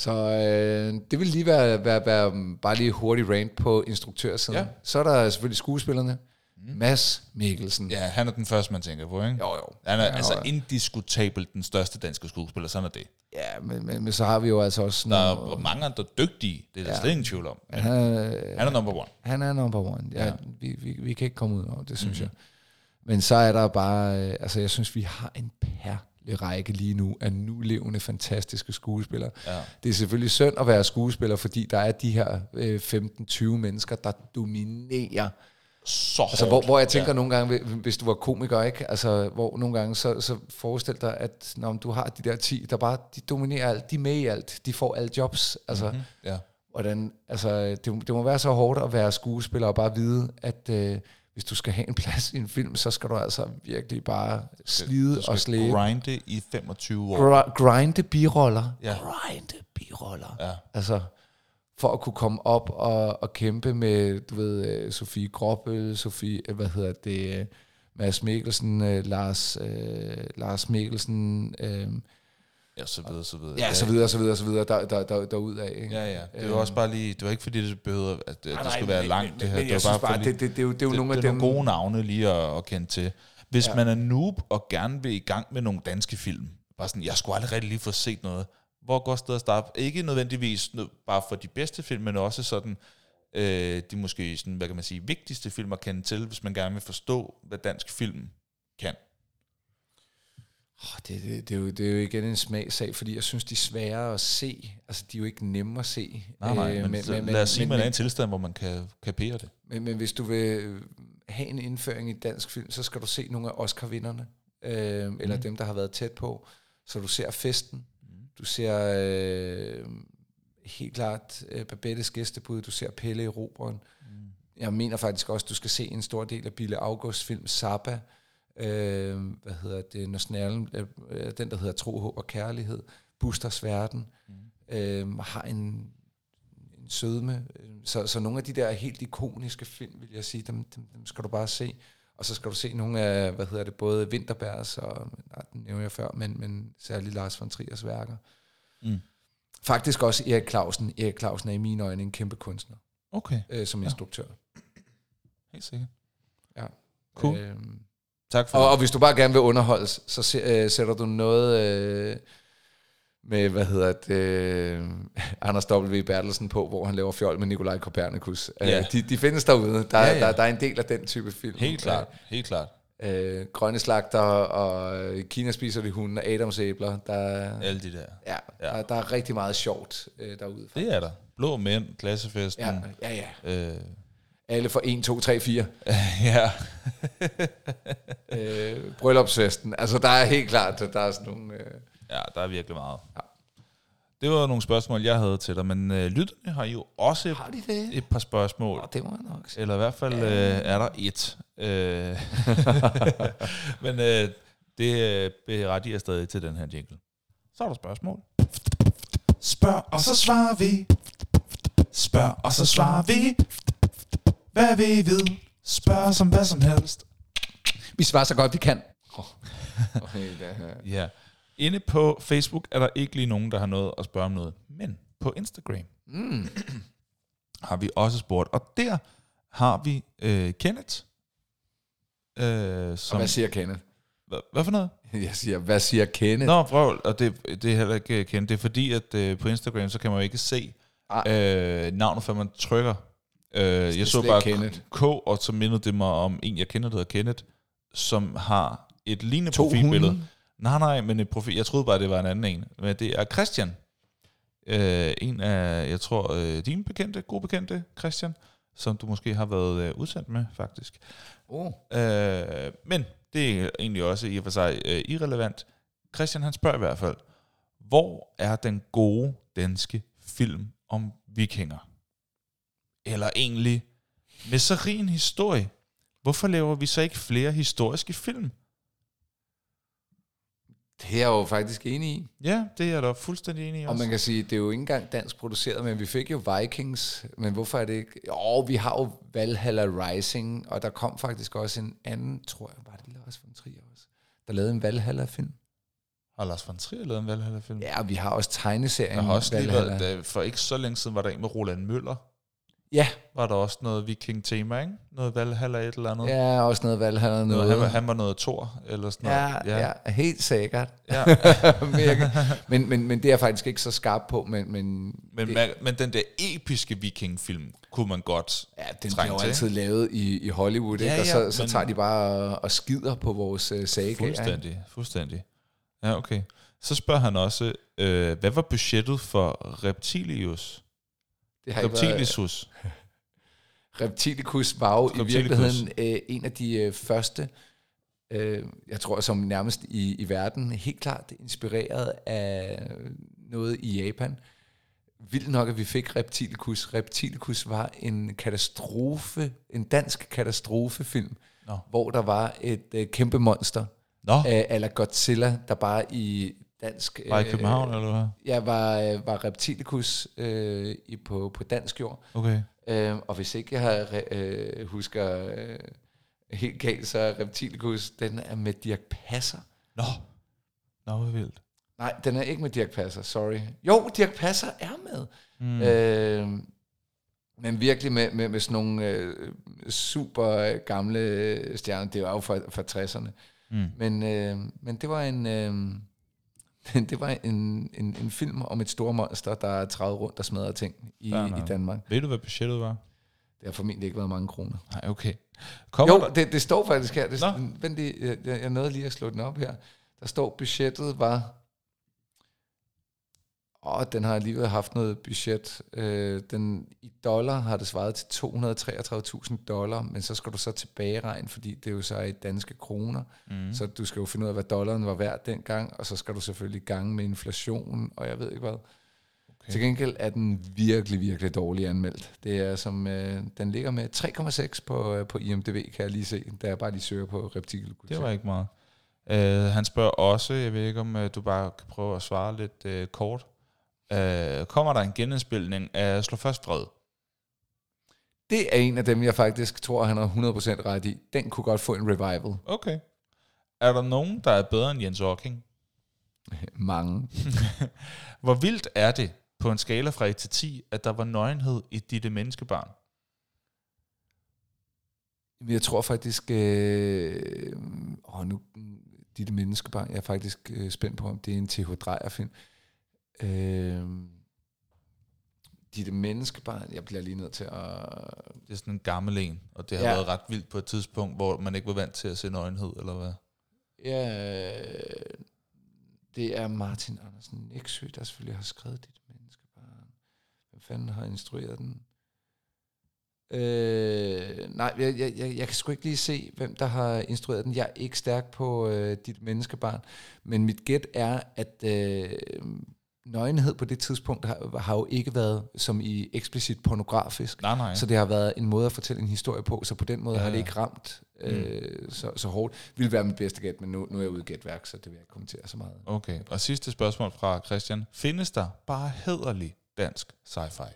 Så øh, det vil lige være, være, være bare lige hurtig rant på instruktørsiden. Ja. Så er der selvfølgelig skuespillerne. Mm. Mads Mikkelsen. Ja, han er den første, man tænker på, ikke? Jo, jo. Han er Ja, altså jo. indiskutabelt den største danske skuespiller, sådan er det. Ja, men, men, men så har vi jo altså også... Der er mange andre dygtige, det er der Ja. slet ingen tvivl om. Men han, er, han er number one. han er number one. Ja, Ja. Vi, vi, vi kan ikke komme ud over det, synes mm-hmm. jeg. Men så er der bare... øh, Altså, jeg synes, vi har en perlerække lige nu af nulevende, fantastiske skuespillere. Ja. Det er selvfølgelig synd at være skuespiller, fordi der er de her øh, 15-20 mennesker, der dominerer så hårdt. Altså, hvor, hvor jeg tænker ja. nogle gange, hvis du var komiker, ikke? Altså, hvor nogle gange, så, så forestil dig, at når du har de der 10, der bare, de dominerer alt, de er med i alt, de får alle jobs. Altså, mm-hmm. Ja. hvordan, altså det, det må være så hårdt at være skuespiller og bare vide, at øh, hvis du skal have en plads i en film, så skal du altså virkelig bare slide og slæbe. grinde i 25 år. Gr- grinde biroller. Ja. Grinde biroller. Ja. Altså, for at kunne komme op og, og kæmpe med, du ved, øh, Sofie Gråbøl, Sofie, øh, hvad hedder det, øh, Mads Mikkelsen, Lars, øh, Lars Mikkelsen, øh, Ja, så videre, så videre. ja, så videre, så videre, så videre, der, der, der, derudad. Ikke? Ja, ja. Det var også bare lige, det var ikke fordi, det behøvede, at det, Nej, skulle være men- langt, men- det her. men det var bare, bare, fordi, det- det- det er jo- det er jo det, nogle af det er dem- gode navne lige at, at kende til. Hvis Ja. man er noob og gerne vil i gang med nogle danske film, bare sådan, jeg skulle aldrig rigtig lige få set noget. Hvor går stedet at starte? Ikke nødvendigvis nø- bare for de bedste film, men også sådan, øh, de måske sådan, hvad kan man sige, vigtigste film at kende til, hvis man gerne vil forstå, hvad dansk film kan. Oh, det, det, det, er jo, det er jo igen en smagsag, fordi jeg synes, de er svære at se. Altså, de er jo ikke nemme at se. Nej, nej, Øh, men, men, men lad os sige, at man er i en tilstand, hvor man kan kapere det. Men, men hvis du vil have en indføring i dansk film, så skal du se nogle af Oscar-vinderne, øh, eller Mhm. dem, der har været tæt på. Så du ser Festen, du ser øh, helt klart øh, Babettes gæstebud, du ser Pelle i Roberen. Mm. Jeg mener faktisk også, du skal se en stor del af Bille Augusts film Zappa, øh, hvad hedder det, når snærlen, øh, øh, den der hedder Tro, Håb og Kærlighed, Busters Verden, Mm. øh, har en, en sødme. Så, så nogle af de der helt ikoniske film, vil jeg sige, dem, dem, dem skal du bare se. Og så skal du se nogle af, hvad hedder det, både Winterbergs og, nej, den nævnte jeg før, men, men særligt Lars von Triers værker. Mm. Faktisk også Erik Clausen. Erik Clausen er i mine øjne en kæmpe kunstner, Okay, øh, som Ja. instruktør. helt sikkert. Ja. Cool. Øhm, Tak for og, det. og hvis du bare gerne vil underholdes, så se, øh, sætter du noget øh, med, hvad hedder det, øh, Anders W. Bertelsen på, hvor han laver fjol med Nikolaj Kopernikus. Ja. Øh, de, de findes derude. Der, Ja, ja, ja. ja. Der, der er en del af den type film. Helt klart, helt klart. Øh, grønne slagter og øh, Kina spiser de hunde, Adamsæbler. Der, Alle de der. ja, Ja. Der, der er rigtig meget sjovt øh, derude. Det er der. Blå mænd, klassefesten. Ja, ja, ja. Øh, Alle for 1, 2, 3, 4. ja. Øh, bryllupsfesten. Altså, der er helt klart, at der er sådan nogle... Øh, ja, der er virkelig meget. Ja. Det var nogle spørgsmål, jeg havde til dig, men øh, lytterne har jo også et, har de det? et par spørgsmål. Nå, det må jeg nok sige. Eller i hvert fald øh, er der et. Øh, men øh, det øh, berettiger stadig til den her jingle. Så er der spørgsmål. Spørg, og så svarer vi. Spørg, og så svarer vi. Hvad vil I vide? Spørg som hvad som helst. Vi svarer så godt, vi kan. Oh. Okay, her. Ja. Inde på Facebook er der ikke lige nogen, der har noget at spørge om noget. Men på Instagram Mm. har vi også spurgt. Og der har vi øh, Kenneth. Øh, Og som, hvad siger Kenneth? hvad, hvad for noget? Jeg siger, hvad siger Kenneth? Nå, vrøvl, og det, det er heller ikke kendt. Det er fordi, at øh, på Instagram, så kan man jo ikke se Ej. øh, navnet, før man trykker. Øh, jeg så bare Kenneth. K, og så mindede det mig om en, jeg kender, der hedder Kenneth, som har et lignende To profilbillede. hunde? Nej, nej, men et profil. Jeg troede bare, det var en anden en. Men det er Christian. Øh, en af, jeg tror, øh, dine bekendte, gode bekendte, Christian, som du måske har været øh, udsendt med, faktisk. Oh. Øh, men det er egentlig også i og for sig øh, irrelevant. Christian han spørger i hvert fald, hvor er den gode danske film om vikinger? Eller egentlig, med så rig en historie, hvorfor laver vi så ikke flere historiske film? Det er jeg jo faktisk enig i. Ja, det er jeg da fuldstændig enig i Og også. man kan sige, det er jo ikke engang dansk produceret, men vi fik jo Vikings. Men hvorfor er det ikke... Jo, vi har jo Valhalla Rising, og der kom faktisk også en anden, tror jeg, var det Lars von Trier også, der lavede en Valhalla-film. Har Lars von Trier lavet en Valhalla-film? Ja, og vi har også tegneserien Der har også lige været, for ikke så længe siden var der en med Roland Møller. Ja, Var der også noget viking-tema, ikke? Noget Valhalla et eller andet. ja, også noget Valhalla. Noget. Noget, han, var, han var noget Thor, eller sådan ja, noget. ja, ja, helt sikkert. ja. men, men, men, det er jeg faktisk ikke så skarp på, men, men, Men, det, man, men den der episke vikingfilm kunne man godt ja, den bliver jo altid lavet i, i Hollywood, Ja, ikke? og ja, så, så men- tager de bare og, skider på vores uh, saga. ikke? Fuldstændig, fuldstændig. Ja, okay. Så spørger han også, øh, hvad var budgettet for Reptilius? Det har været, Reptilius? Reptilicus var jo i Reptilicus. virkeligheden øh, en af de øh, første, øh, jeg tror som nærmest i, i verden, helt klart inspireret af noget i Japan. Vildt nok, at vi fik Reptilicus. Reptilicus var en katastrofe, en dansk katastrofefilm, Nå. hvor der var et øh, kæmpe monster, Nå, øh, eller Godzilla, der bare i dansk... var i øh, København, eller hvad? Ja, var, øh, var Reptilicus øh, i, på, på dansk jord. Okay. Øh, og hvis ikke jeg har, øh, husker øh, helt galt, så er Reptilicus, den er med Dirk Passer. Nå, Nå, hvor vildt. Nej, den er ikke med Dirk Passer, sorry. Jo, Dirk Passer er med. Mm. Øh, men virkelig med, med, med sådan nogle øh, super gamle øh, stjerner. Det var jo fra, fra 60'erne. Mm. Men, øh, men det var en... Øh, det var en, en, en film om et store monster, der træder rundt og smadrer ting i, i. Danmark. Ved du, hvad budgettet var? Det har formentlig ikke været mange kroner. Nej, okay. Kommer Jo, der? det, det står faktisk her. Det, vent lige, jeg, jeg, jeg nåede lige at slå den op her. Der står, budgettet var... Åh, den har alligevel haft noget budget. Øh, den, I dollar har det svaret til 233.000 dollar, men så skal du så tilbageregne, fordi det er jo så i danske kroner. Mm. Så du skal jo finde ud af, hvad dollaren var værd dengang, og så skal du selvfølgelig gange med inflation, og jeg ved ikke hvad. Okay. Til gengæld er den virkelig, virkelig dårligt anmeldt. Det er som, øh, den ligger med 3,6 på, øh, på IMDb, kan jeg lige se, da jeg bare lige søger på reptikelkultur. Det var ikke meget. Uh, han spørger også, jeg ved ikke om uh, du bare kan prøve at svare lidt uh, kort. Uh, kommer der en genindspilning af Slå Først Fred? Det er en af dem, jeg faktisk tror, han har 100% ret i. Den kunne godt få en revival. Okay. Er der nogen, der er bedre end Jens Hawking? Mange. Hvor vildt er det på en skala fra 1 til 10, at der var nøgenhed i dit menneskebarn? Men Jeg tror faktisk, øh, åh, nu, dit menneskebarn, jeg er faktisk øh, spændt på, om det er en T.H. Dreyer-film. Øh, dit menneskebarn, jeg bliver lige nødt til at... Det er sådan en gammel en, og det har Ja. været ret vildt på et tidspunkt, hvor man ikke var vant til at se nøgenhed, eller hvad? Ja, det er Martin Andersen Nexø, der selvfølgelig har skrevet dit menneskebarn. Hvem fanden har instrueret den? Øh, nej, jeg, jeg, jeg, jeg kan sgu ikke lige se, hvem der har instrueret den. Jeg er ikke stærk på øh, dit menneskebarn, men mit gæt er, at øh, nøgenhed på det tidspunkt har, har jo ikke været som i eksplicit pornografisk. Nej, nej. Så det har været en måde at fortælle en historie på, så på den måde Ja, har det ikke ramt øh, så, så hårdt. Vil være mit bedste gæt, men nu, nu er jeg ude i gætværk, så det vil jeg ikke kommentere så meget. Okay, og sidste spørgsmål fra Christian. Findes der bare hederlig dansk sci-fi?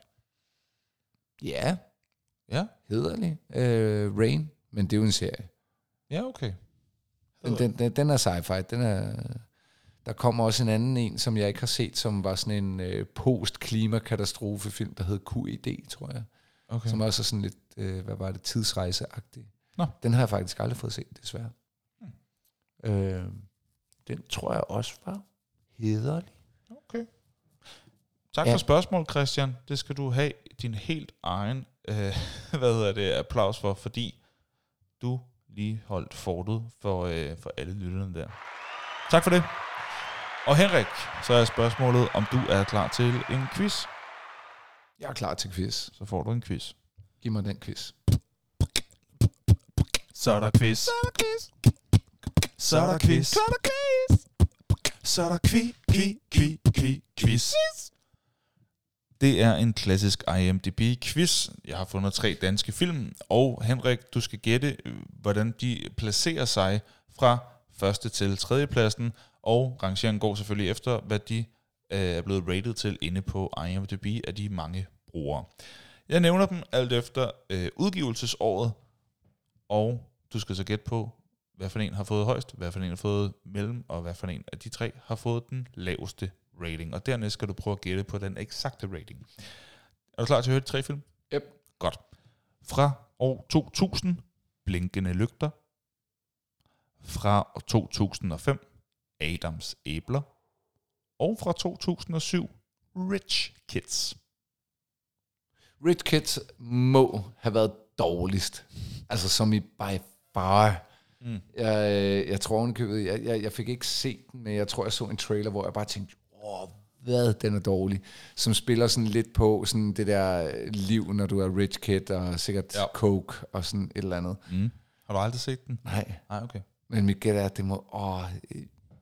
Ja, Ja, hederlig. Øh, Rain, men det er jo en serie. ja okay. Den, den, den, den er sci-fi. Den er, der kommer også en anden en, som jeg ikke har set, som var sådan en øh, post-klimakatastrofefilm, der hed QED, tror jeg. okay. Som også er sådan lidt, øh, hvad var det, tidsrejseagtig. Nå. Den har jeg faktisk aldrig fået set, desværre. Hmm. Øh, den tror jeg også var hederlig. Okay. Tak Ja. for spørgsmålet, Christian. Det skal du have din helt egen øh, hvad hedder det, applaus for, fordi du lige holdt fortet for, øh, for alle lytterne der. Tak for det. Og Henrik, så er spørgsmålet, om du er klar til en quiz. Jeg er klar til quiz. Så får du en quiz. Giv mig den quiz. Så er der quiz. Så er der quiz. Så er der quiz. Så er der quiz. Så er der quiz, quiz, quiz, quiz, quiz. Det er en klassisk IMDb-quiz. Jeg har fundet tre danske film, og Henrik, du skal gætte, øh, hvordan de placerer sig fra første til tredje pladsen, og rangeringen går selvfølgelig efter, hvad de øh, er blevet rated til inde på IMDb af de mange brugere. Jeg nævner dem alt efter øh, udgivelsesåret, og du skal så gætte på, hvad for en har fået højst, hvad for en har fået mellem, og hvad for en af de tre har fået den laveste rating. Og dernæst skal du prøve at gætte på den eksakte rating. Er du klar til at høre de tre film? Yep. Godt. Fra år 2000, Blinkende Lygter. Fra år 2005, Adams Æbler. Og fra 2007, Rich Kids. Rich Kids må have været dårligst. Altså som i by far. Mm. Jeg, jeg tror ovenikøbet, jeg, jeg, jeg fik ikke set den, men jeg tror, jeg så en trailer, hvor jeg bare tænkte, åh, hvad den er dårlig. Som spiller sådan lidt på sådan det der liv, når du er rich kid, og sikkert ja. coke og sådan et eller andet. Mm. Har du aldrig set den? Nej, Nej, okay. men mit gæt er, at det må... Åh,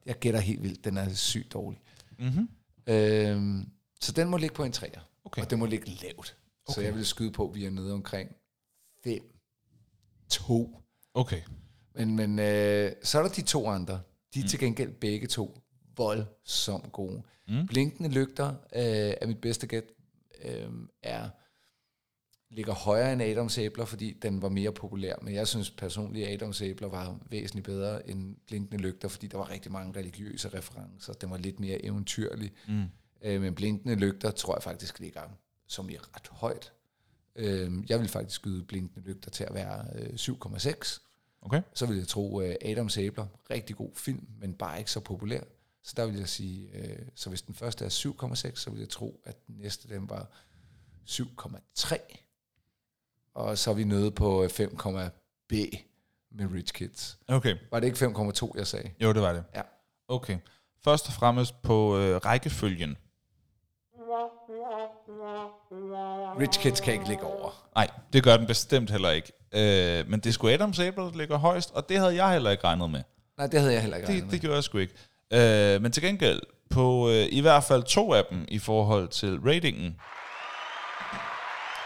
jeg gætter helt vildt, den er sygt dårlig. Mm-hmm. Øhm, så den må ligge på en træer. Okay. Og det må ligge lavt. Okay. Så jeg vil skyde på, at vi er nede omkring 5, 2. Okay. Men, men øh, så er der de to andre. De er Mm. til gengæld begge to voldsomt gode. Mm. Blinkende lygter øh, er mit bedste gæt. Øh, er ligger højere end Adams æbler, fordi den var mere populær. Men jeg synes personligt, at Adams æbler var væsentligt bedre end Blinkende lygter, fordi der var rigtig mange religiøse referencer. Den var lidt mere eventyrlig. Mm. Øh, men blinkende lygter tror jeg faktisk ligger som i ret højt. Øh, jeg vil faktisk skyde blinkende lygter til at være øh, 7,6. Okay. Så vil jeg tro øh, Adams æbler, rigtig god film, men bare ikke så populær. Så der vil jeg sige, øh, så hvis den første er 7,6, så vil jeg tro, at den næste den var 7,3. Og så er vi nede på øh, 5,B med Rich Kids. Okay. Var det ikke 5,2, jeg sagde? Jo, det var det. Ja. Okay. Først og fremmest på øh, rækkefølgen. Rich Kids kan ikke ligge over. Nej, det gør den bestemt heller ikke. Øh, men det skulle Adams æbler, der ligger højst, og det havde jeg heller ikke regnet med. Nej, det havde jeg heller ikke regnet Det, med. det gjorde jeg sgu ikke. Øh, men til gengæld, på øh, i hvert fald to af dem i forhold til ratingen,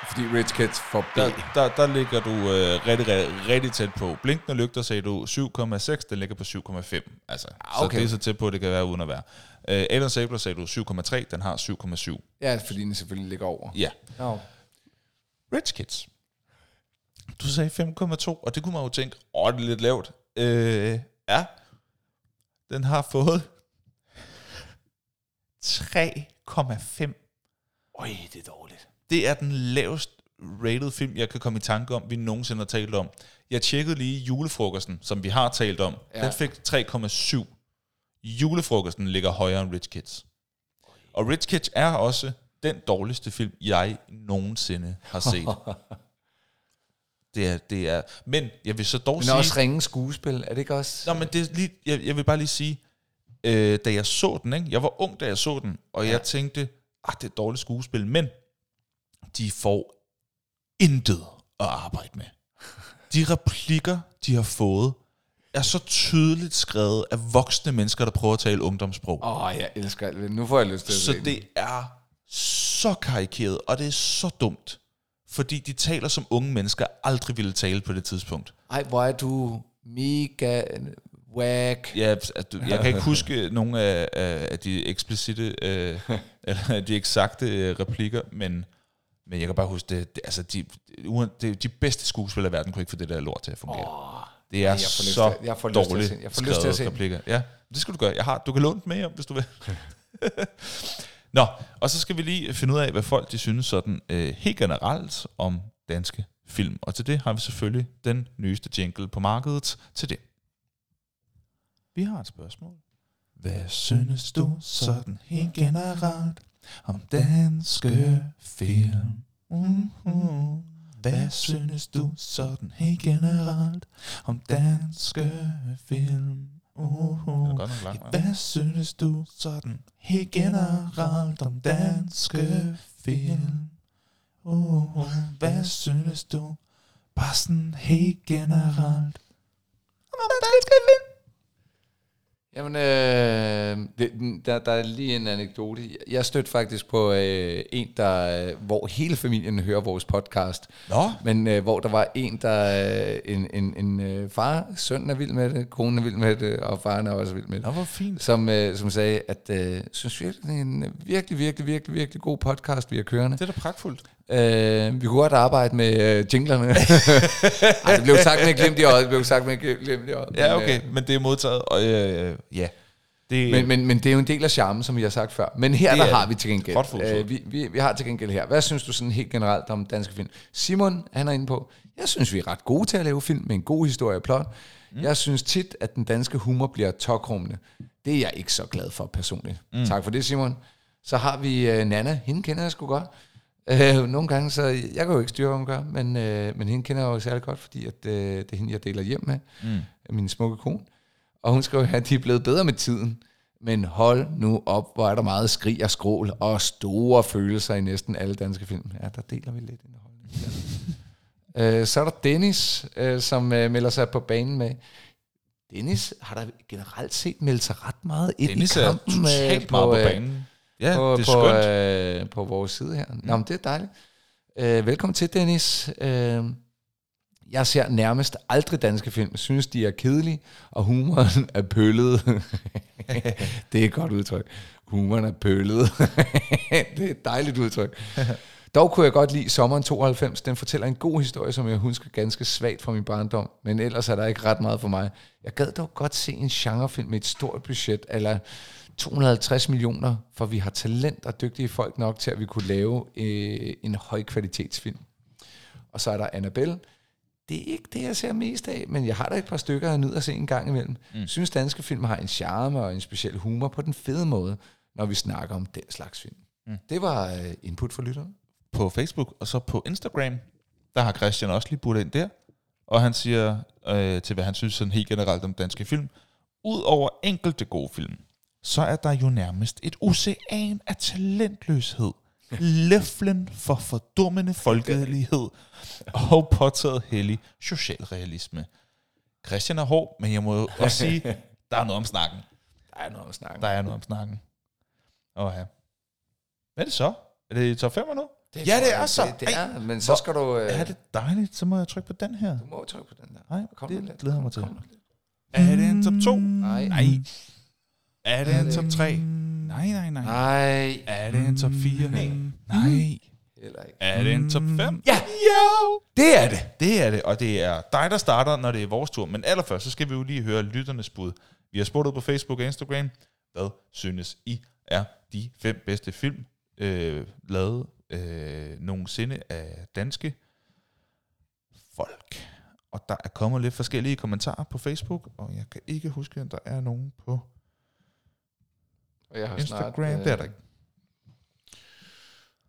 Fordi Rich Kids får B. der, der, der ligger du øh, rigtig, rigtig, rigtig tæt på. Blinkende lygter sagde du 7,6, den ligger på 7,5. Altså, Ah, okay. Så det er så tæt på, det kan være uden at være. Øh, Adams æbler sagde du 7,3, den har 7,7. Ja, fordi den selvfølgelig ligger over. Ja. No. Rich Kids. Du sagde 5,2, og det kunne man jo tænke, åh, det er lidt lavt. Øh, ja, den har fået 3,5. Øj, det er dårligt. Det er den lavest rated film, jeg kan komme i tanke om, vi nogensinde har talt om. Jeg tjekkede lige julefrokosten, som vi har talt om. Ja. Den fik 3,7. Julefrokosten ligger højere end Rich Kids. Og Rich Kids er også den dårligste film, jeg nogensinde har set. det er, det er, men jeg vil så dog Men sige... også ringe skuespil, er det ikke også? Nå, men det er lige, jeg, jeg vil bare lige sige, øh, da jeg så den, ikke? jeg var ung, da jeg så den, og ja. Jeg tænkte, ah, det er dårligt skuespil, men de får intet at arbejde med. De replikker, de har fået, er så tydeligt skrevet af voksne mennesker, der prøver at tale ungdomssprog. Åh, oh, jeg elsker det. Nu får jeg lyst til at Så se det er så karikeret, og det er så dumt. Fordi de taler som unge mennesker aldrig ville tale på det tidspunkt. Ej, hvor er du mega whack. Ja, at du, jeg kan ikke huske nogle af, af, af de eksplicite, øh, eller de eksakte øh, replikker, men, men jeg kan bare huske, det, det, altså de, det, de bedste skuespillere i verden kunne ikke få det der lort til at fungere. Oh, det er jeg får lyst så til- jeg får lyst til at dårligt se- jeg får lyst til at se den. replikker. Ja, det skal du gøre. Jeg har, du kan låne den med hjem, hvis du vil. Nå, og så skal vi lige finde ud af, hvad folk de synes sådan øh, helt generelt om danske film. Og til det har vi selvfølgelig den nyeste jingle på markedet til det. Vi har et spørgsmål. Hvad synes du sådan helt generelt om danske film? Mm-hmm. Hvad synes du sådan helt generelt om danske film? Uh-huh. Hvad synes du sådan helt generelt om danske film? Uh-huh. Hvad synes du bare sådan helt generelt om danske film? Jamen, øh, det, der, der er lige en anekdote. Jeg stødte faktisk på øh, en, der, øh, hvor hele familien hører vores podcast. Nå, Men øh, hvor der var en, der øh, en, en, en øh, far, sønnen er vild med det, konen er vild med det, og faren er også vild med det. Nå hvor fint. Som, øh, som sagde, at øh, synes virkelig, det er en virkelig, virkelig, virkelig, virkelig god podcast, vi har kørende. Det er da pragtfuldt. Øh, vi kunne godt arbejde med øh, jinglerne. Ej, det blev sagt med et glimt i øjet. Det blev sagt med et glimt i øjet. Ja, okay, men det er modtaget, og øh, ja. Det, Men, men, men det er jo en del af charmen, som vi har sagt før. Men her der er har det. vi til gengæld. Godt. Øh, vi, vi, vi har til gengæld her. Hvad synes du sådan helt generelt om danske film? Simon, han er inde på, jeg synes, vi er ret gode til at lave film med en god historie og plot. Mm. Jeg synes tit, at den danske humor bliver tokrummende. Det er jeg ikke så glad for personligt. Mm. Tak for det, Simon. Så har vi øh, Nana. Hende kender jeg sgu godt. Øh, nogle gange, så jeg kan jo ikke styre, hvad hun gør, men, øh, men hende kender jeg jo særlig godt, fordi at, øh, det er hende, jeg deler hjem med, mm. min smukke kone. Og hun skriver her, at de er blevet bedre med tiden. Men hold nu op, hvor er der meget skrig og skrål og store følelser i næsten alle danske film. Ja, der deler vi lidt indhold. Ja. øh, så er der Dennis, øh, som øh, melder sig på banen med. Dennis har der generelt set meldt sig ret meget ind Dennis i er kampen totalt meget på banen. Ja, på, det er på, skønt. øh, på vores side her. Nå, men det er dejligt. Øh, velkommen til, Dennis. Øh, jeg ser nærmest aldrig danske film. Jeg synes, de er kedelige, og humoren er pøllet. det er et godt udtryk. Humoren er pøllet. det er et dejligt udtryk. Dog kunne jeg godt lide Sommeren 92. Den fortæller en god historie, som jeg husker ganske svagt fra min barndom. Men ellers er der ikke ret meget for mig. Jeg gad dog godt se en genrefilm med et stort budget, eller 250 millioner, for vi har talent og dygtige folk nok til, at vi kunne lave øh, en højkvalitetsfilm. Og så er der Annabelle. Det er ikke det, jeg ser mest af, men jeg har da et par stykker, jeg nyder at se en gang imellem. Mm. Synes danske film har en charme og en speciel humor på den fede måde, når vi snakker om den slags film. Mm. Det var øh, input for lytterne. på Facebook, og så på Instagram, der har Christian også lige budt ind der, og han siger øh, til, hvad han synes sådan helt generelt om danske film, Udover enkelte gode film, så er der jo nærmest et ocean af talentløshed, løflen for fordummende folkelighed og påtaget hellig socialrealisme. Christian er hård, men jeg må også sige, der er noget om snakken. Der er noget at snakke Der er noget om snakken. Åh ja. Hvad er det så? Er det top 5 nu? Det Ja, det er så. Det, det Ej, er, men så skal du... Øh, Er det dejligt? Så må jeg trykke på den her. Du må trykke på den der. Nej, Kom det glæder jeg mig Kom til. nu lidt. Er det en top 2? Nej. Nej. Er det Er en top ikke? 3? Nej, nej, nej. Nej, Er det en top 4? Nej. Nej. heller ikke. Er det en top 5? Ja, Jo! det er det. Det er det, og det er dig, der starter, når det er vores tur. Men allerførst, så skal vi jo lige høre lytternes bud. Vi har spurgt ud på Facebook og Instagram. Hvad synes I er de fem bedste film, øh, lavet øh, nogensinde af danske folk? Og der er kommet lidt forskellige kommentarer på Facebook, og jeg kan ikke huske, om der er nogen på Og jeg har Instagram. Snart, øh, det er der ikke.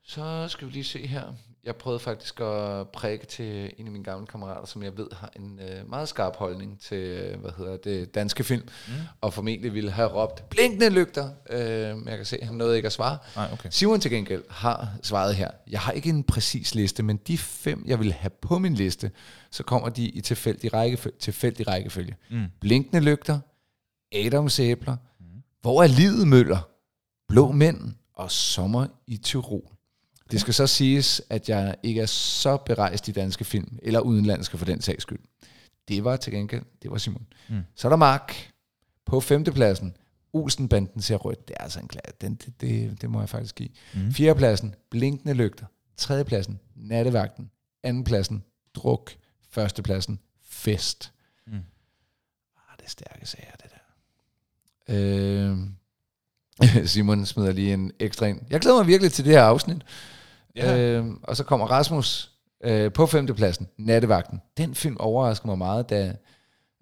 Så skal vi lige se her. Jeg prøvede faktisk at præge til en af mine gamle kammerater, som jeg ved har en øh, meget skarp holdning til, øh, hvad hedder det, danske film, mm. og formentlig ville have råbt blinkende lygter. Øh, men jeg kan se, han nåede ikke at svare. Nej, okay. Simon til gengæld har svaret her. Jeg har ikke en præcis liste, men de fem, jeg vil have på min liste, så kommer de i tilfældig rækkefølge. Tilfældig rækkefølge. Mm. Blinkende lygter, Adams æbler. Hvor er livet møller, Blå mænd og Sommer i Tyrol. Det skal så siges, at jeg ikke er så berejst i danske film, eller udenlandske for den sags skyld. Det var til gengæld, det var Simon. Mm. Så er der Mark på femtepladsen. Olsenbanden ser rødt. Det er altså en klar. Den, det, det, det må jeg faktisk give. Mm. Fjerdepladsen, Blinkende Lygter. Tredjepladsen, Nattevagten. Andenpladsen, Druk. Førstepladsen, Fest. Mm. Ah, det er stærke sager, det der. Øh, Simon smider lige en ekstra ind. Jeg glæder mig virkelig til det her afsnit. Ja. Øh, og så kommer Rasmus øh, på femtepladsen, Nattevagten. Den film overraskede mig meget, da,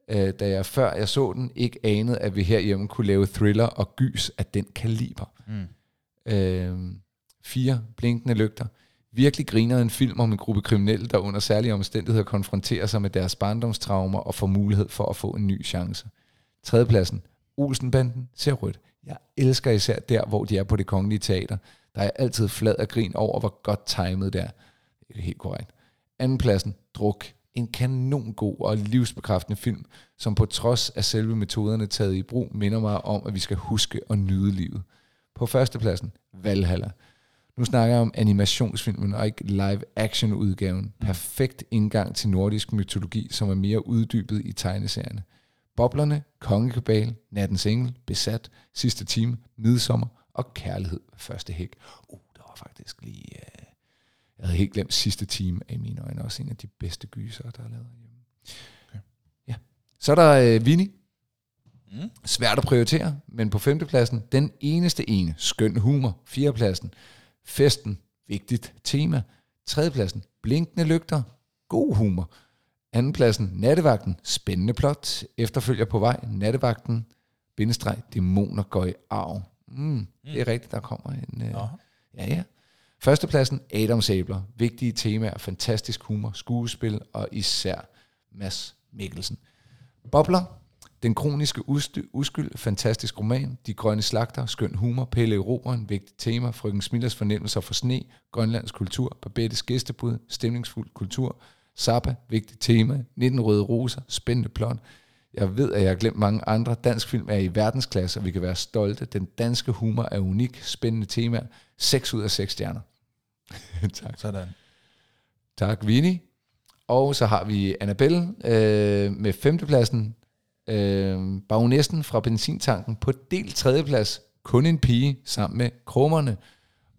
øh, da jeg før jeg så den, ikke anede, at vi herhjemme kunne lave thriller og gys af den kaliber. Mm. Øh, fire blinkende lygter. Virkelig griner en film om en gruppe kriminelle, der under særlige omstændigheder konfronterer sig med deres barndomstraumer og får mulighed for at få en ny chance. Tredjepladsen, Olsenbanden ser rødt. Jeg elsker især der, hvor de er på det kongelige teater. Der er altid flad og grin over, hvor godt timet det er. Det er helt korrekt. Andenpladsen, Druk. En kanon god og livsbekræftende film, som på trods af selve metoderne taget i brug, minder mig om, at vi skal huske og nyde livet. På førstepladsen, Valhalla. Nu snakker jeg om animationsfilmen og ikke live-action udgaven. Perfekt indgang til nordisk mytologi, som er mere uddybet i tegneserierne. Boblerne, Kongekabal, Nattens Engel, Besat, Sidste Time, Midsommer og Kærlighed første hæk. Uh, der var faktisk lige... Uh, jeg havde helt glemt Sidste Time af i mine øjne. Også en af de bedste gyser, der er lavet hjemme. Okay. Ja. Så er der uh, Vinnie. Mm. Svært at prioritere, men på femtepladsen, den eneste ene, skøn humor. Fjerdepladsen, festen, vigtigt tema. Tredjepladsen, blinkende lygter, god humor. Andenpladsen, nattevagten, spændende plot. Efterfølger på vej, nattevagten, bindestreg, dæmoner går i arv. Mm, det er rigtigt, der kommer en... Øh, ja, ja. Førstepladsen, Adams æbler. Vigtige temaer, fantastisk humor, skuespil og især Mads Mikkelsen. Bobler, Den kroniske usty- uskyld, fantastisk roman, De grønne slagter, skøn humor, Pelle Eroberen, vigtigt tema, Frøken Smillers fornemmelser for sne, Grønlands kultur, Babettes gæstebud, stemningsfuld kultur, Zappa, vigtigt tema, 19 røde roser, spændende plot. Jeg ved, at jeg har glemt mange andre. Dansk film er i verdensklasse, og vi kan være stolte. Den danske humor er unik, spændende tema. 6 ud af 6 stjerner. tak. Sådan. Tak, Vini. Og så har vi Annabelle øh, med femtepladsen. Øh, Baronessen fra benzintanken på del tredjeplads. Kun en pige sammen med krummerne.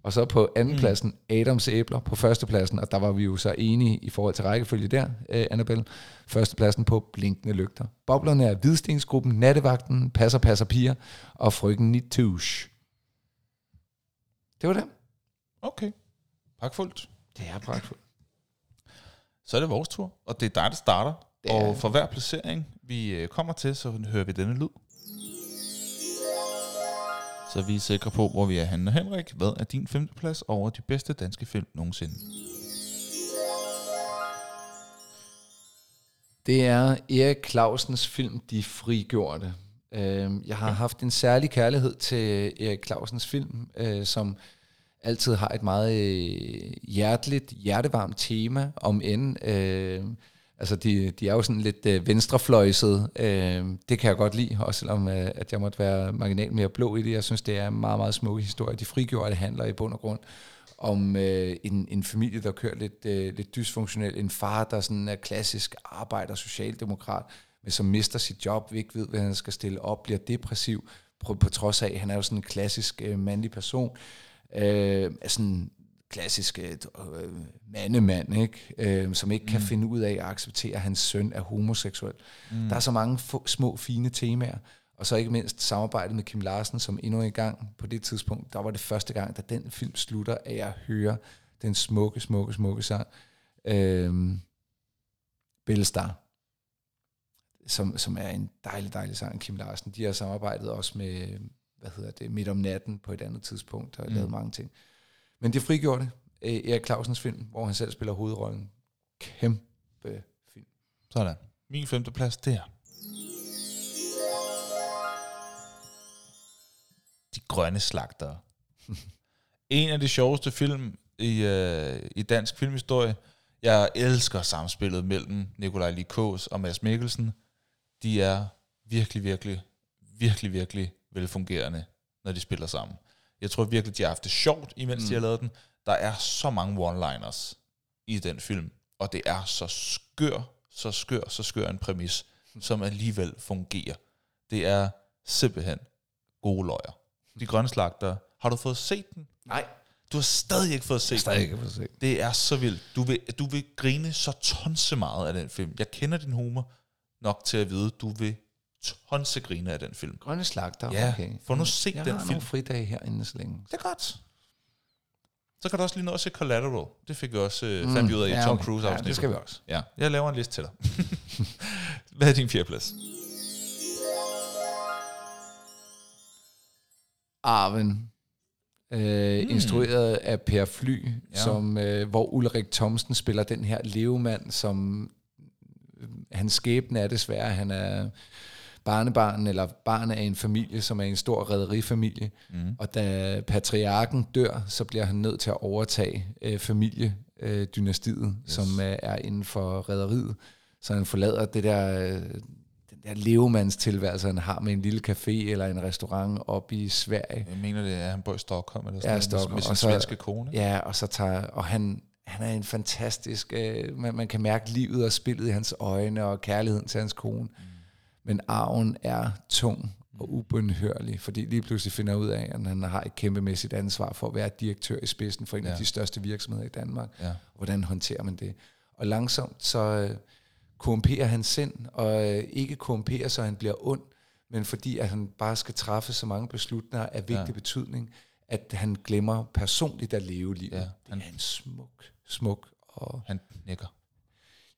Og så på andenpladsen Adams æbler på førstepladsen. Og der var vi jo så enige i forhold til rækkefølge der, øh, Annabelle. Førstepladsen på Blinkende Lygter. Boblerne er Hvidstensgruppen, Nattevagten, Passer Passer Piger og Frøken Nitouche. Det var det. Okay. Pragtfuldt. Det er pragtfuldt. Så er det vores tur, og det er dig, der starter. Det er- Og for hver placering, vi øh, kommer til, så hører vi denne lyd. Så vi er sikre på, hvor vi er henne. Henrik, hvad er din femteplads over de bedste danske film nogensinde? Det er Erik Clausens film De Frigjorte. Øh, Jeg har haft en særlig kærlighed til Erik Clausens film, øh, som altid har et meget øh, hjerteligt, hjertevarmt tema om end. Altså, de, de er jo sådan lidt øh, venstrefløjset. Øh, det kan jeg godt lide, også selvom øh, at jeg måtte være marginalt mere blå i det. Jeg synes, det er en meget, meget smuk historie. De Frigjorte handler i bund og grund om øh, en, en familie, der kører lidt, øh, lidt dysfunktionelt. En far, der sådan er klassisk arbejder, socialdemokrat, men som mister sit job, ikke ved, hvad han skal stille op, bliver depressiv, på, på trods af, at han er jo sådan en klassisk øh, mandlig person. Øh, er sådan klassisk øh, mandemand, ikke? Øh, som ikke kan finde ud af at acceptere, at hans søn er homoseksuel. Mm. Der er så mange få, små, fine temaer. Og så ikke mindst samarbejdet med Kim Larsen, som endnu en gang på det tidspunkt, der var det første gang, da den film slutter, at jeg hører den smukke, smukke, smukke sang. Øhm, Bellstar, som, som er en dejlig, dejlig sang Kim Larsen. De har samarbejdet også med, hvad hedder det, Midt om natten på et andet tidspunkt, og mm. lavet mange ting. Men det frigjorde det. Øh, Erik Clausens film, hvor han selv spiller hovedrollen. Kæmpe film. Sådan. Min femteplads, det er... De grønne slagtere. en af de sjoveste film i, øh, i dansk filmhistorie. Jeg elsker samspillet mellem Nikolaj Likås og Mads Mikkelsen. De er virkelig, virkelig, virkelig, virkelig velfungerende, når de spiller sammen. Jeg tror virkelig, de har haft det sjovt, imens mm. de har lavet den. Der er så mange one-liners i den film, og det er så skør, så skør, så skør en præmis, som alligevel fungerer. Det er simpelthen gode løjer. De grønne slagter. Har du fået set den? Nej, Du har stadig ikke fået set stadig den. ikke for se. Det er så vildt. Du vil, du vil grine så tonse meget af den film. Jeg kender din humor nok til at vide, du vil tonse grine af den film. Grønne slagter, Ja, okay. få nu set jeg den har film. nogle fridage herinde så længe. Det er godt. Så kan du også lige nå at se Collateral. Det fik vi også, øh, fandt vi ud af i ja, Tom okay. Cruise Ja, afsnit. det skal vi også. Ja, jeg laver en liste til dig. Hvad er din fjerdeplads? Arven, øh, mm. instrueret af Per Fly, Ja. ja. som, øh, hvor Ulrik Thomsen spiller den her levemand, som øh, hans skæbne er desværre, han er barnebarn eller barn af en familie, som er en stor rædderifamilie. Mm. Og da patriarken dør, så bliver han nødt til at overtage øh, familiedynastiet, yes. som øh, er inden for rædderiet. Så han forlader det der, øh, den der levemandstilværelse, han har med en lille café eller en restaurant op i Sverige. Jeg mener, det er, han bor i Stockholm eller sådan Ja, Stockholm. med sin Og så- svenske kone. Ja, og så tager, og han, han er en fantastisk, øh, man, man kan mærke livet og spillet i hans øjne og kærligheden til hans kone. Mm. Men arven er tung og ubønhørlig, fordi lige pludselig finder ud af, at han har et kæmpemæssigt ansvar for at være direktør i spidsen for en ja. Af de største virksomheder i Danmark. Ja. Hvordan håndterer man det? Og langsomt så øh, korrumperer han sind, og øh, ikke korrumperer, så han bliver ond, men fordi at han bare skal træffe så mange beslutninger af vigtig Ja. betydning, at han glemmer personligt at leve livet. Ja, han- det er en smuk, smuk og Han nikker.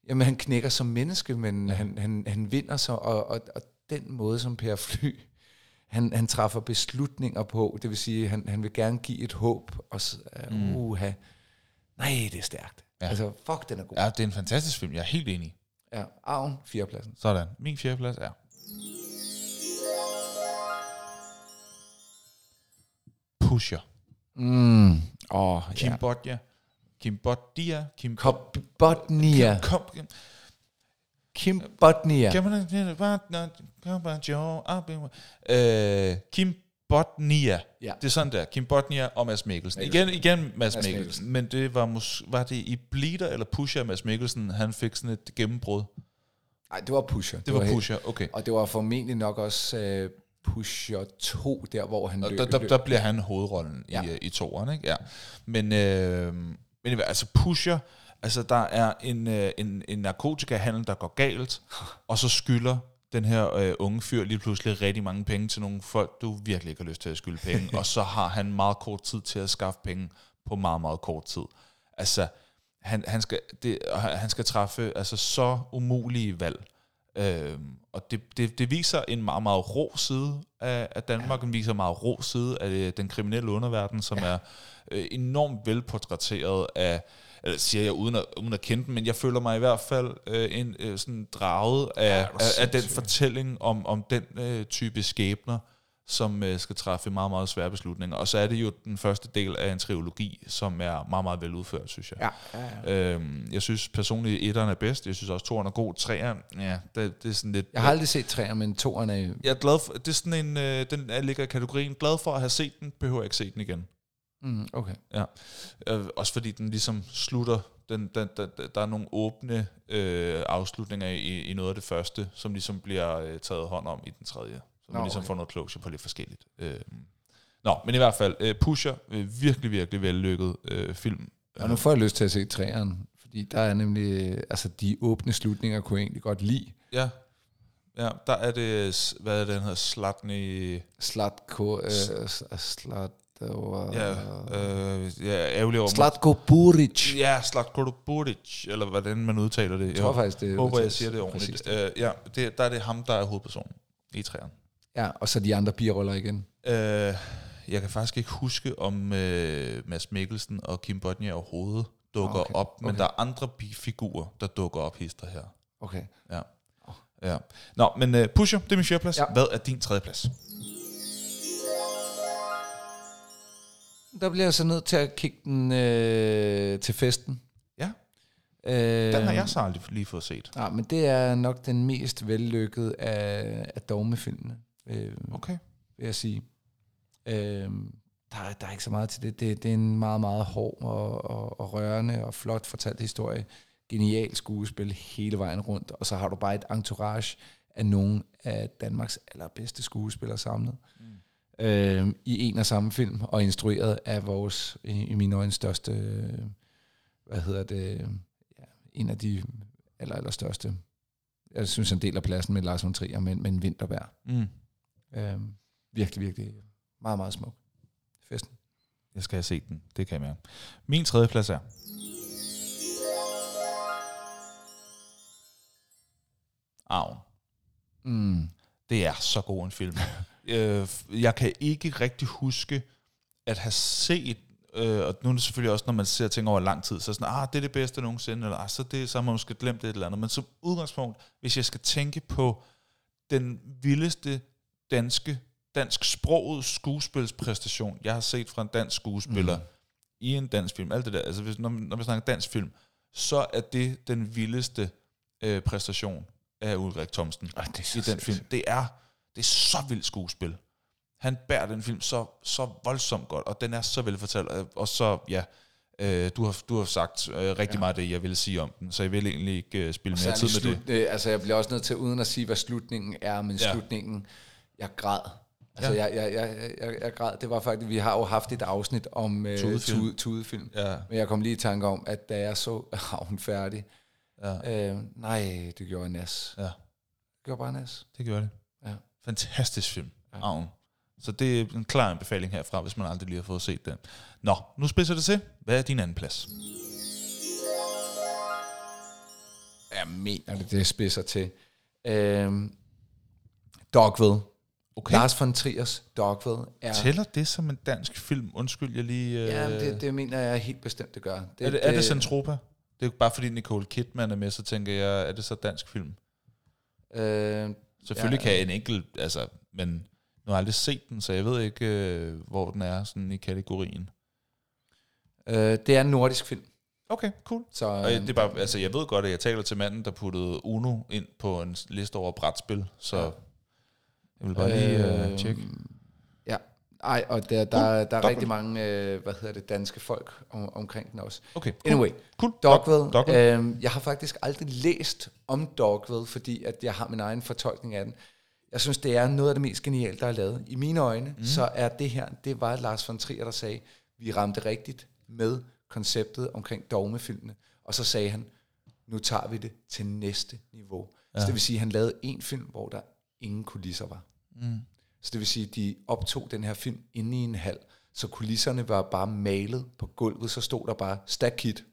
Jamen, han knækker som menneske, men ja. han, han, han vinder sig, og, og, og den måde, som Per Fly, han, han træffer beslutninger på, det vil sige, han, han vil gerne give et håb, og øh, mm. uha, nej, det er stærkt. Ja. Altså, fuck, den er god. Ja, det er en fantastisk film, jeg er helt enig. Ja, Arven, fjerdepladsen. Sådan, min fjerdeplads er... Pusher. Mm. Oh, Kim ja. Bodja. Kim Bodja. Kim kom, Kim bare, Joe. op i- Øh, Kim Botnia. Ja. Det er sådan der. Kim Botnia og Mads Mikkelsen. Igen, igen Mads, Mads Mikkelsen. Mikkelsen. Men det var, mås- var det i Bleeder eller Pusher Mads Mikkelsen, han fik sådan et gennembrud. Nej, det var Pusher. Det var helt- Pusher, okay. Og det var formentlig nok også uh, Pusher 2, der hvor han Og løb. der, der, der bliver han hovedrollen ja. Ja. i, i toeren, ikke? Ja. Men, øh, men altså Pusher, altså der er en, øh, en, en narkotikahandel, der går galt, og så skylder den her øh, unge fyr lige pludselig rigtig mange penge til nogle folk, du virkelig ikke har lyst til at skylde penge, og så har han meget kort tid til at skaffe penge på meget, meget kort tid. Altså, han, han, skal, det, han skal træffe altså, så umulige valg. Øhm, og det, det, det viser en meget, meget rå side af, af Danmark, ja. den viser en meget rå side af det, den kriminelle underverden, som ja. er øh, enormt velportrætteret af, eller siger jeg uden at, uden at kende den, men jeg føler mig i hvert fald øh, en, øh, sådan draget af, Ja, af, af den fortælling om, om den øh, type skæbner, som øh, skal træffe meget, meget svære beslutninger. Og så er det jo den første del af en trilogi, som er meget, meget veludført, synes jeg. Ja, ja, ja. Øhm, jeg synes personligt, etteren er bedst. Jeg synes også, toeren er god. Treeren, ja, det, det er sådan lidt... Jeg har aldrig set træer, men toeren er... Jeg er glad for, det er sådan en, øh, den er, ligger i kategorien, glad for at have set den, behøver jeg ikke se den igen. Mm, okay. Ja. Øh, også fordi den ligesom slutter, den, den, den, der er nogle åbne øh, afslutninger i, i noget af det første, som ligesom bliver øh, taget hånd om i den tredje. Så man Nå, ligesom okay. får noget closure på lidt forskelligt. Øh, nå, men i hvert fald, øh, Pusher, øh, virkelig, virkelig vellykket øh, film. Og nu får jeg lyst til at se træeren, fordi der er nemlig... øh, Altså, de åbne slutninger kunne jeg egentlig godt lide. Ja. Ja, der er det, hvad er det, den hedder, Slatny... Slatko... Øh, slat... Ja, øh, er ærgerlig over... Slatko Buric. Ja, Slatko Buric, eller hvordan man udtaler det. Jeg tror faktisk, det Jeg håber, jeg siger det ordentligt. præcist. Øh, ja, det, der er det ham, der er hovedpersonen i træerne. Ja, og så de andre biroller igen. Øh, jeg kan faktisk ikke huske, om øh, Mads Mikkelsen og Kim Bodnia overhovedet dukker Okay, op, men okay. der er andre figurer, der dukker op hister her. Okay. Ja. ja. Nå, men uh, Pusher, det er min fjerdeplads. Ja. Hvad er din tredje plads? Der bliver jeg så nødt til at kigge den øh, til festen. Ja. Øh, Den har jeg så aldrig lige fået set. Ja, men det er nok den mest vellykkede af, af dogmefilmene, øh, Okay. vil jeg sige. Øh, der, er- der er ikke så meget til det. Det, det er en meget, meget hård og, og, og rørende og flot fortalt historie. Genial skuespil hele vejen rundt. Og så har du bare et entourage af nogle af Danmarks allerbedste skuespillere samlet. Mm. Øh, I en og samme film, og instrueret af vores, i, i mine øjne, største, hvad hedder det, ja, en af de aller, aller største. Jeg synes, han deler pladsen med Lars von Trier, men, men Vinterberg. Mm. Øh, virkelig, virkelig meget, meget smuk. Festen. Jeg skal have set den. Det kan jeg mærke. Min tredje plads er... Arven. Mm. Det er så god en film. øh, jeg kan ikke rigtig huske at have set, øh, og nu er det selvfølgelig også, når man ser ting over lang tid, så er sådan, ah, det er det bedste nogensinde, eller ah, så, det, så har man måske glemt det et eller andet. Men som udgangspunkt, hvis jeg skal tænke på den vildeste danske, dansk sproget skuespilspræstation, jeg har set fra en dansk skuespiller Mm. i en dansk film, alt det der, altså hvis, når, når vi snakker dansk film, så er det den vildeste øh, præstation af Ulrik Thomsen Ej, det er i den film. Det er, det er så vildt skuespil. Han bærer den film så, så voldsomt godt, og den er så velfortalt. øh, Og så, ja, øh, du, har, du har sagt øh, rigtig Ja. meget af det, jeg ville sige om den, så jeg vil egentlig ikke øh, spille mere tid med slut, det. øh, altså jeg bliver også nødt til, uden at sige, hvad slutningen er, men. Ja. slutningen, jeg græd. Altså Ja. jeg, jeg, jeg, jeg, jeg græd. Det var faktisk, vi har jo haft et afsnit om øh, Tudefilm. tude, tudefilm. Ja, Men jeg kom lige i tanke om, at da jeg så havnen færdig, ja, øh, nej, det gjorde nas. ja, Det gjorde bare nas. det gør det. Ja. Fantastisk film, Ja. Så det er en klar anbefaling herfra, hvis man aldrig lige har fået set den. Nå, nu spidser det til. Hvad er din anden plads? Jeg mener det, det spidser til. Øhm, Dogville. Okay. Lars von Triers Dogville er... Tæller det som en dansk film? Undskyld, jeg lige... Øh, Ja, det, det mener jeg helt bestemt, det gør. er, det, er det Centropa? Det er jo bare fordi Nicole Kidman er med, så tænker jeg, er det så dansk film? Øh, Selvfølgelig Ja. ja. kan en enkelt, altså, men, Nu har jeg aldrig set den, så jeg ved ikke, øh, hvor den er sådan i kategorien. Øh, det er en nordisk film. Okay, cool. Så, Og det er bare, altså, jeg ved godt, at jeg taler til manden, der puttede Uno ind på en liste over brætspil, så Ja. Jeg vil bare lige øh, tjekke. Ja, ej, og der, der, der er Dogville. rigtig mange, øh, hvad hedder det, danske folk om, omkring den også. Okay, cool. Anyway, cool. Dogville. Dogville. Øhm, jeg har faktisk aldrig læst om Dogville, fordi at jeg har min egen fortolkning af den. Jeg synes, det er noget af det mest geniale, der er lavet. I mine øjne, mm. så er det her, det var Lars von Trier, der sagde, vi ramte rigtigt med konceptet omkring dogmefilmene. Og så sagde han, nu tager vi det til næste niveau. Ja. Så det vil sige, at han lavede en film, hvor der ingen kulisser var. Mm. Så det vil sige, at de optog den her film inde i en hal, så kulisserne var bare malet på gulvet, så stod der bare stakit.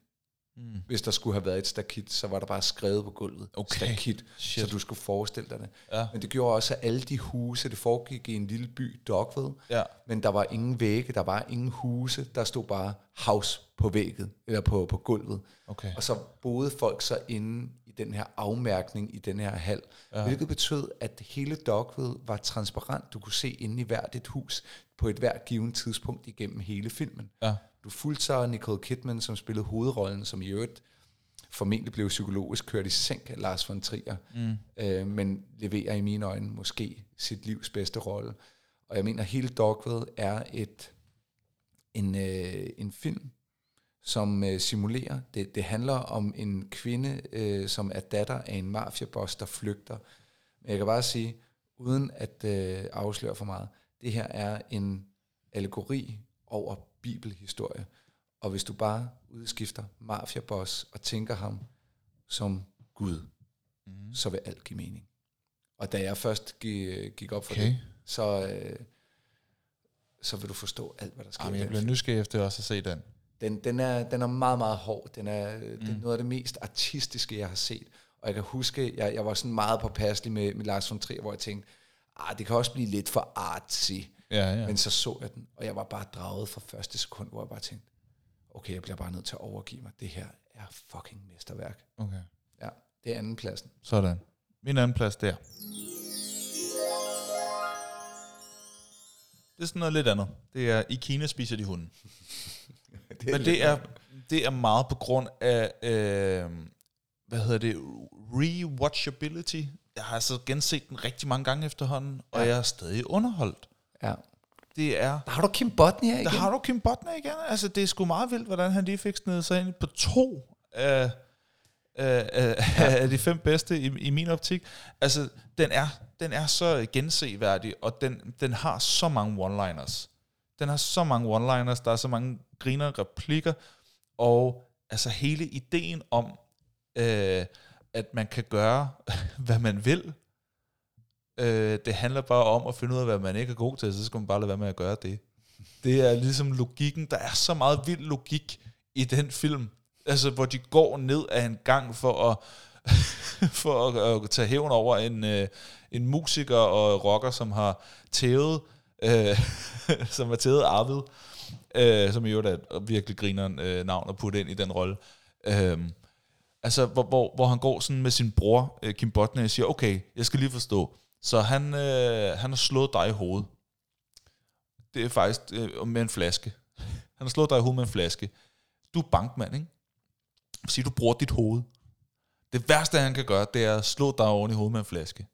Mm. Hvis der skulle have været et stakit, så var der bare skrevet på gulvet, Okay. stakit, Shit. så du skulle forestille dig det. Ja. Men det gjorde også, at alle de huse, det foregik i en lille by, Dogville, Ja. men der var ingen vægge, der var ingen huse, der stod bare house på vægget, eller på, på gulvet. Okay. Og så boede folk så inde den her afmærkning i den her hal, ja. hvilket betød, at hele Dogville var transparent. Du kunne se inde i hvert et hus på et hvert givet tidspunkt igennem hele filmen. Ja. Du fulgte så Nicole Kidman, som spillede hovedrollen, som i øvrigt formentlig blev psykologisk kørt i sænk af Lars von Trier, mm. øh, men leverer i mine øjne måske sit livs bedste rolle. Og jeg mener, hele Dogville er et en, øh, en film, som øh, simulerer. Det, det handler om en kvinde, øh, som er datter af en mafiaboss, der flygter. Men jeg kan bare sige, uden at øh, afsløre for meget, det her er en allegori over bibelhistorie. Og hvis du bare udskifter mafiaboss og tænker ham som Gud, mm. så vil alt give mening. Og da jeg først gik, gik op for Okay. det, så, øh, så vil du forstå alt, hvad der sker. Jamen, jeg bliver nysgerrig efter også at se den. Den, den, er, den er meget, meget hård. Den er, mm. det er noget af det mest artistiske, jeg har set. Og jeg kan huske, jeg, jeg var sådan meget påpasselig med, med Lars von Trier, hvor jeg tænkte, ah, det kan også blive lidt for artsy. Ja, ja. Men så så jeg den, og jeg var bare draget fra første sekund, hvor jeg bare tænkte, okay, jeg bliver bare nødt til at overgive mig. Det her er fucking mesterværk. Okay. Ja, det er anden pladsen. Sådan. Min anden plads der. Det er sådan noget lidt andet. Det er, i Kina spiser de hunden. det Men det er, det er meget på grund af, øh, hvad hedder det, rewatchability. Jeg har altså genset den rigtig mange gange efterhånden, og Ja. jeg er stadig underholdt. Ja. Det er Der har du Kim Bodnia igen. Der har du Kim Botner igen. Altså, det er sgu meget vildt, hvordan han lige fik snedet sig ind på to af, af, af, af de fem bedste i, i min optik. Altså, den er, den er så genseværdig, og den, den har så mange one-liners. Den har så mange one-liners, der er så mange griner replikker, og altså hele ideen om, øh, at man kan gøre, hvad man vil, øh, det handler bare om at finde ud af, hvad man ikke er god til, så skal man bare lade være med at gøre det. Det er ligesom logikken. Der er så meget vild logik i den film. Altså, hvor de går ned af en gang for at, for at, at tage hævn over en, øh, en musiker og rocker, som har tævet, øh, som har tævet Arvid, øh, som i øvrigt er virkelig griner øh, navn at putte ind i den rolle. Øh, altså, hvor, hvor, hvor han går sådan med sin bror, øh, Kim Botner, og siger, okay, jeg skal lige forstå. Så han, øh, han har slået dig i hovedet. Det er faktisk øh, med en flaske. Han har slået dig i hovedet med en flaske. Du er bankmand, ikke? Sige, du bruger dit hoved. Det værste, han kan gøre, det er at slå dig oven i hovedet med en flaske.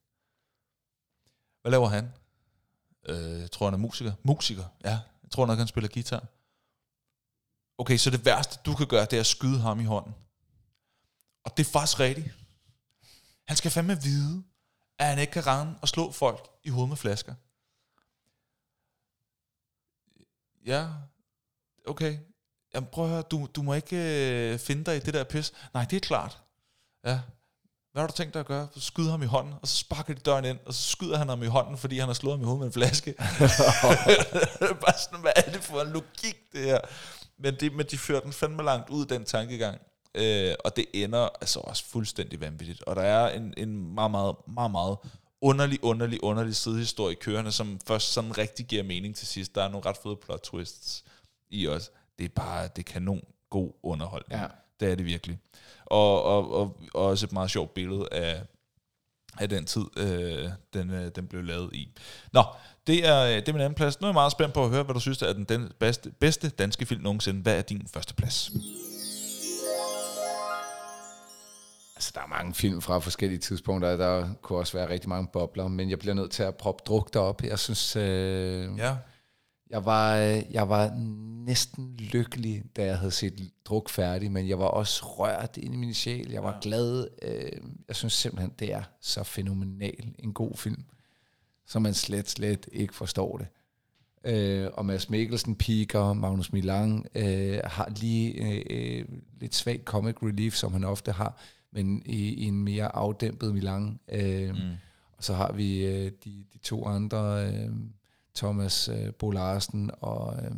Hvad laver han? Øh, jeg tror, han er musiker. Musiker, ja. Tror nok, han spiller guitar. Okay, så det værste, du kan gøre, det er at skyde ham i hånden. Og det er faktisk rigtigt. Han skal fandme vide, at han ikke kan rende og slå folk i hovedet med flasker. Ja, okay. Jamen prøv at høre, du, du må ikke øh, finde dig i det der pis. Nej, det er klart. Ja. Hvad har du tænkt dig at gøre? Skyde ham i hånden, og så sparker de døren ind, og så skyder han ham i hånden, fordi han har slået ham i hovedet med en flaske. Bare sådan, hvad er det for en logik, det her? Men, det, men de fører den fandme langt ud, den tankegang. Øh, og det ender altså også fuldstændig vanvittigt. Og der er en, en meget, meget, meget, meget underlig, underlig, underlig sidehistorie kørende, som først sådan rigtig giver mening til sidst. Der er nogle ret fede plot twists i os. Det er bare, det er kanon god underholdning. Ja. Det er det virkelig. Og, og, og, og også et meget sjovt billede af, af den tid, øh, den, øh, den blev lavet i. Nå, det er, det er min anden plads. Nu er jeg meget spændt på at høre, hvad du synes er den, den bedste, bedste danske film nogensinde. Hvad er din første plads? Altså, der er mange film fra forskellige tidspunkter. Der kunne også være rigtig mange bobler, men jeg bliver nødt til at proppe druk derop. Jeg synes, øh, Ja. Jeg, var, øh, jeg var næsten lykkelig, da jeg havde set druk færdig, men jeg var også rørt ind i min sjæl. Jeg var ja. glad. Øh, jeg synes simpelthen, det er så fænomenal en god film, så man slet, slet ikke forstår det. Øh, og Mads Mikkelsen piker, Magnus Milang øh, har lige øh, øh, lidt svagt comic relief, som han ofte har, men i, i en mere afdæmpet Milang. Øh, mm. Og så har vi øh, de, de to andre, øh, Thomas øh, Bo Larsen og øh,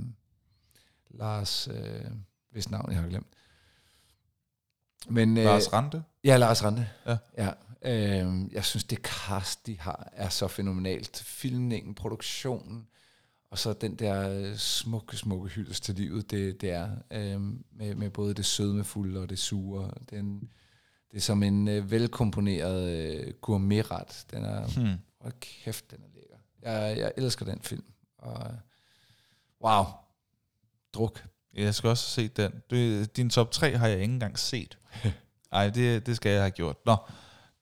Lars, øh, hvis navn jeg har glemt. Men, øh, Lars Rante? Ja, Lars Rante. Ja. ja. Øh, jeg synes, det cast, de har, er så fænomenalt. Filmningen, produktionen, og så den der øh, smukke, smukke hyldest til livet, det, det er. Øh, med, med både det sødmefulde og det sure. Den, det er som en øh, velkomponeret øh, gourmetret. Den er, Hmm. hold kæft, den er. Jeg, jeg elsker den film. Og, wow. Druk. Jeg skal også se den. Du, din top 3 har jeg ikke engang set. Nej, det, det skal jeg have gjort. Nå,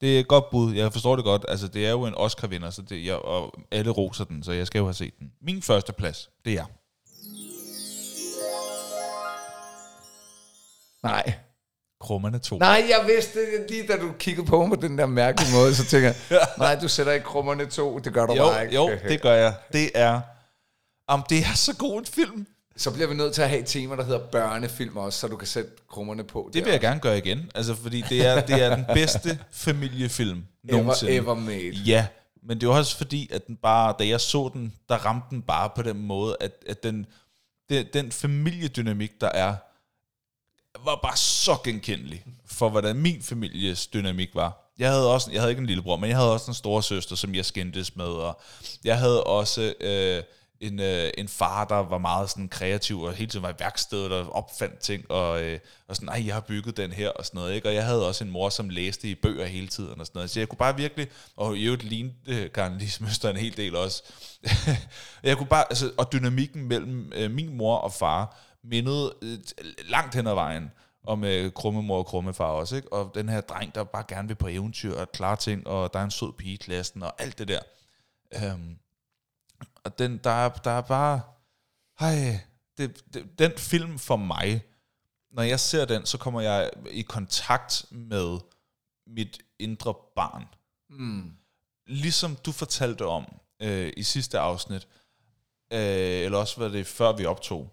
det er et godt bud. Jeg forstår det godt. Altså, det er jo en Oscar-vinder, så det, jeg, og alle roser den, så jeg skal jo have set den. Min første plads, det er... Nej. Krummerne 2. Nej, jeg vidste det lige, da du kiggede på mig på den der mærkelige måde, så tænker jeg, nej, du sætter ikke krummerne to, det gør du jo, bare ikke. jo, det gør jeg. Det er... Om det er så god en film. Så bliver vi nødt til at have et tema, der hedder børnefilm også, så du kan sætte krummerne på. Det vil jeg gerne gøre igen. Altså, fordi det er, det er den bedste familiefilm Ever, nogensinde. ever made. Ja, men det var også fordi, at den bare, da jeg så den, der ramte den bare på den måde, at, at den, den, den familiedynamik, der er, var bare så genkendelig for, hvordan min families dynamik var. Jeg havde også, jeg havde ikke en lillebror, men jeg havde også en store søster, som jeg skændtes med, og jeg havde også øh, en, øh, en far, der var meget sådan kreativ, og hele tiden var i værkstedet og opfandt ting, og, øh, og sådan, nej, jeg har bygget den her, og sådan noget, ikke? Og jeg havde også en mor, som læste i bøger hele tiden, og sådan noget. Så jeg kunne bare virkelig, og i øvrigt lignede øh, Karen Lismøster en hel del også. jeg kunne bare, altså, og dynamikken mellem øh, min mor og far, mindede øh, langt hen ad vejen om øh, krummemor og krummefar også, ikke? Og den her dreng, der bare gerne vil på eventyr og klare ting, og der er en sød pige i klassen, og alt det der. Øhm, og den, der, er, der er bare... Hej, det, det, den film for mig, når jeg ser den, så kommer jeg i kontakt med mit indre barn. Mm. Ligesom du fortalte om øh, i sidste afsnit, øh, eller også var det før vi optog,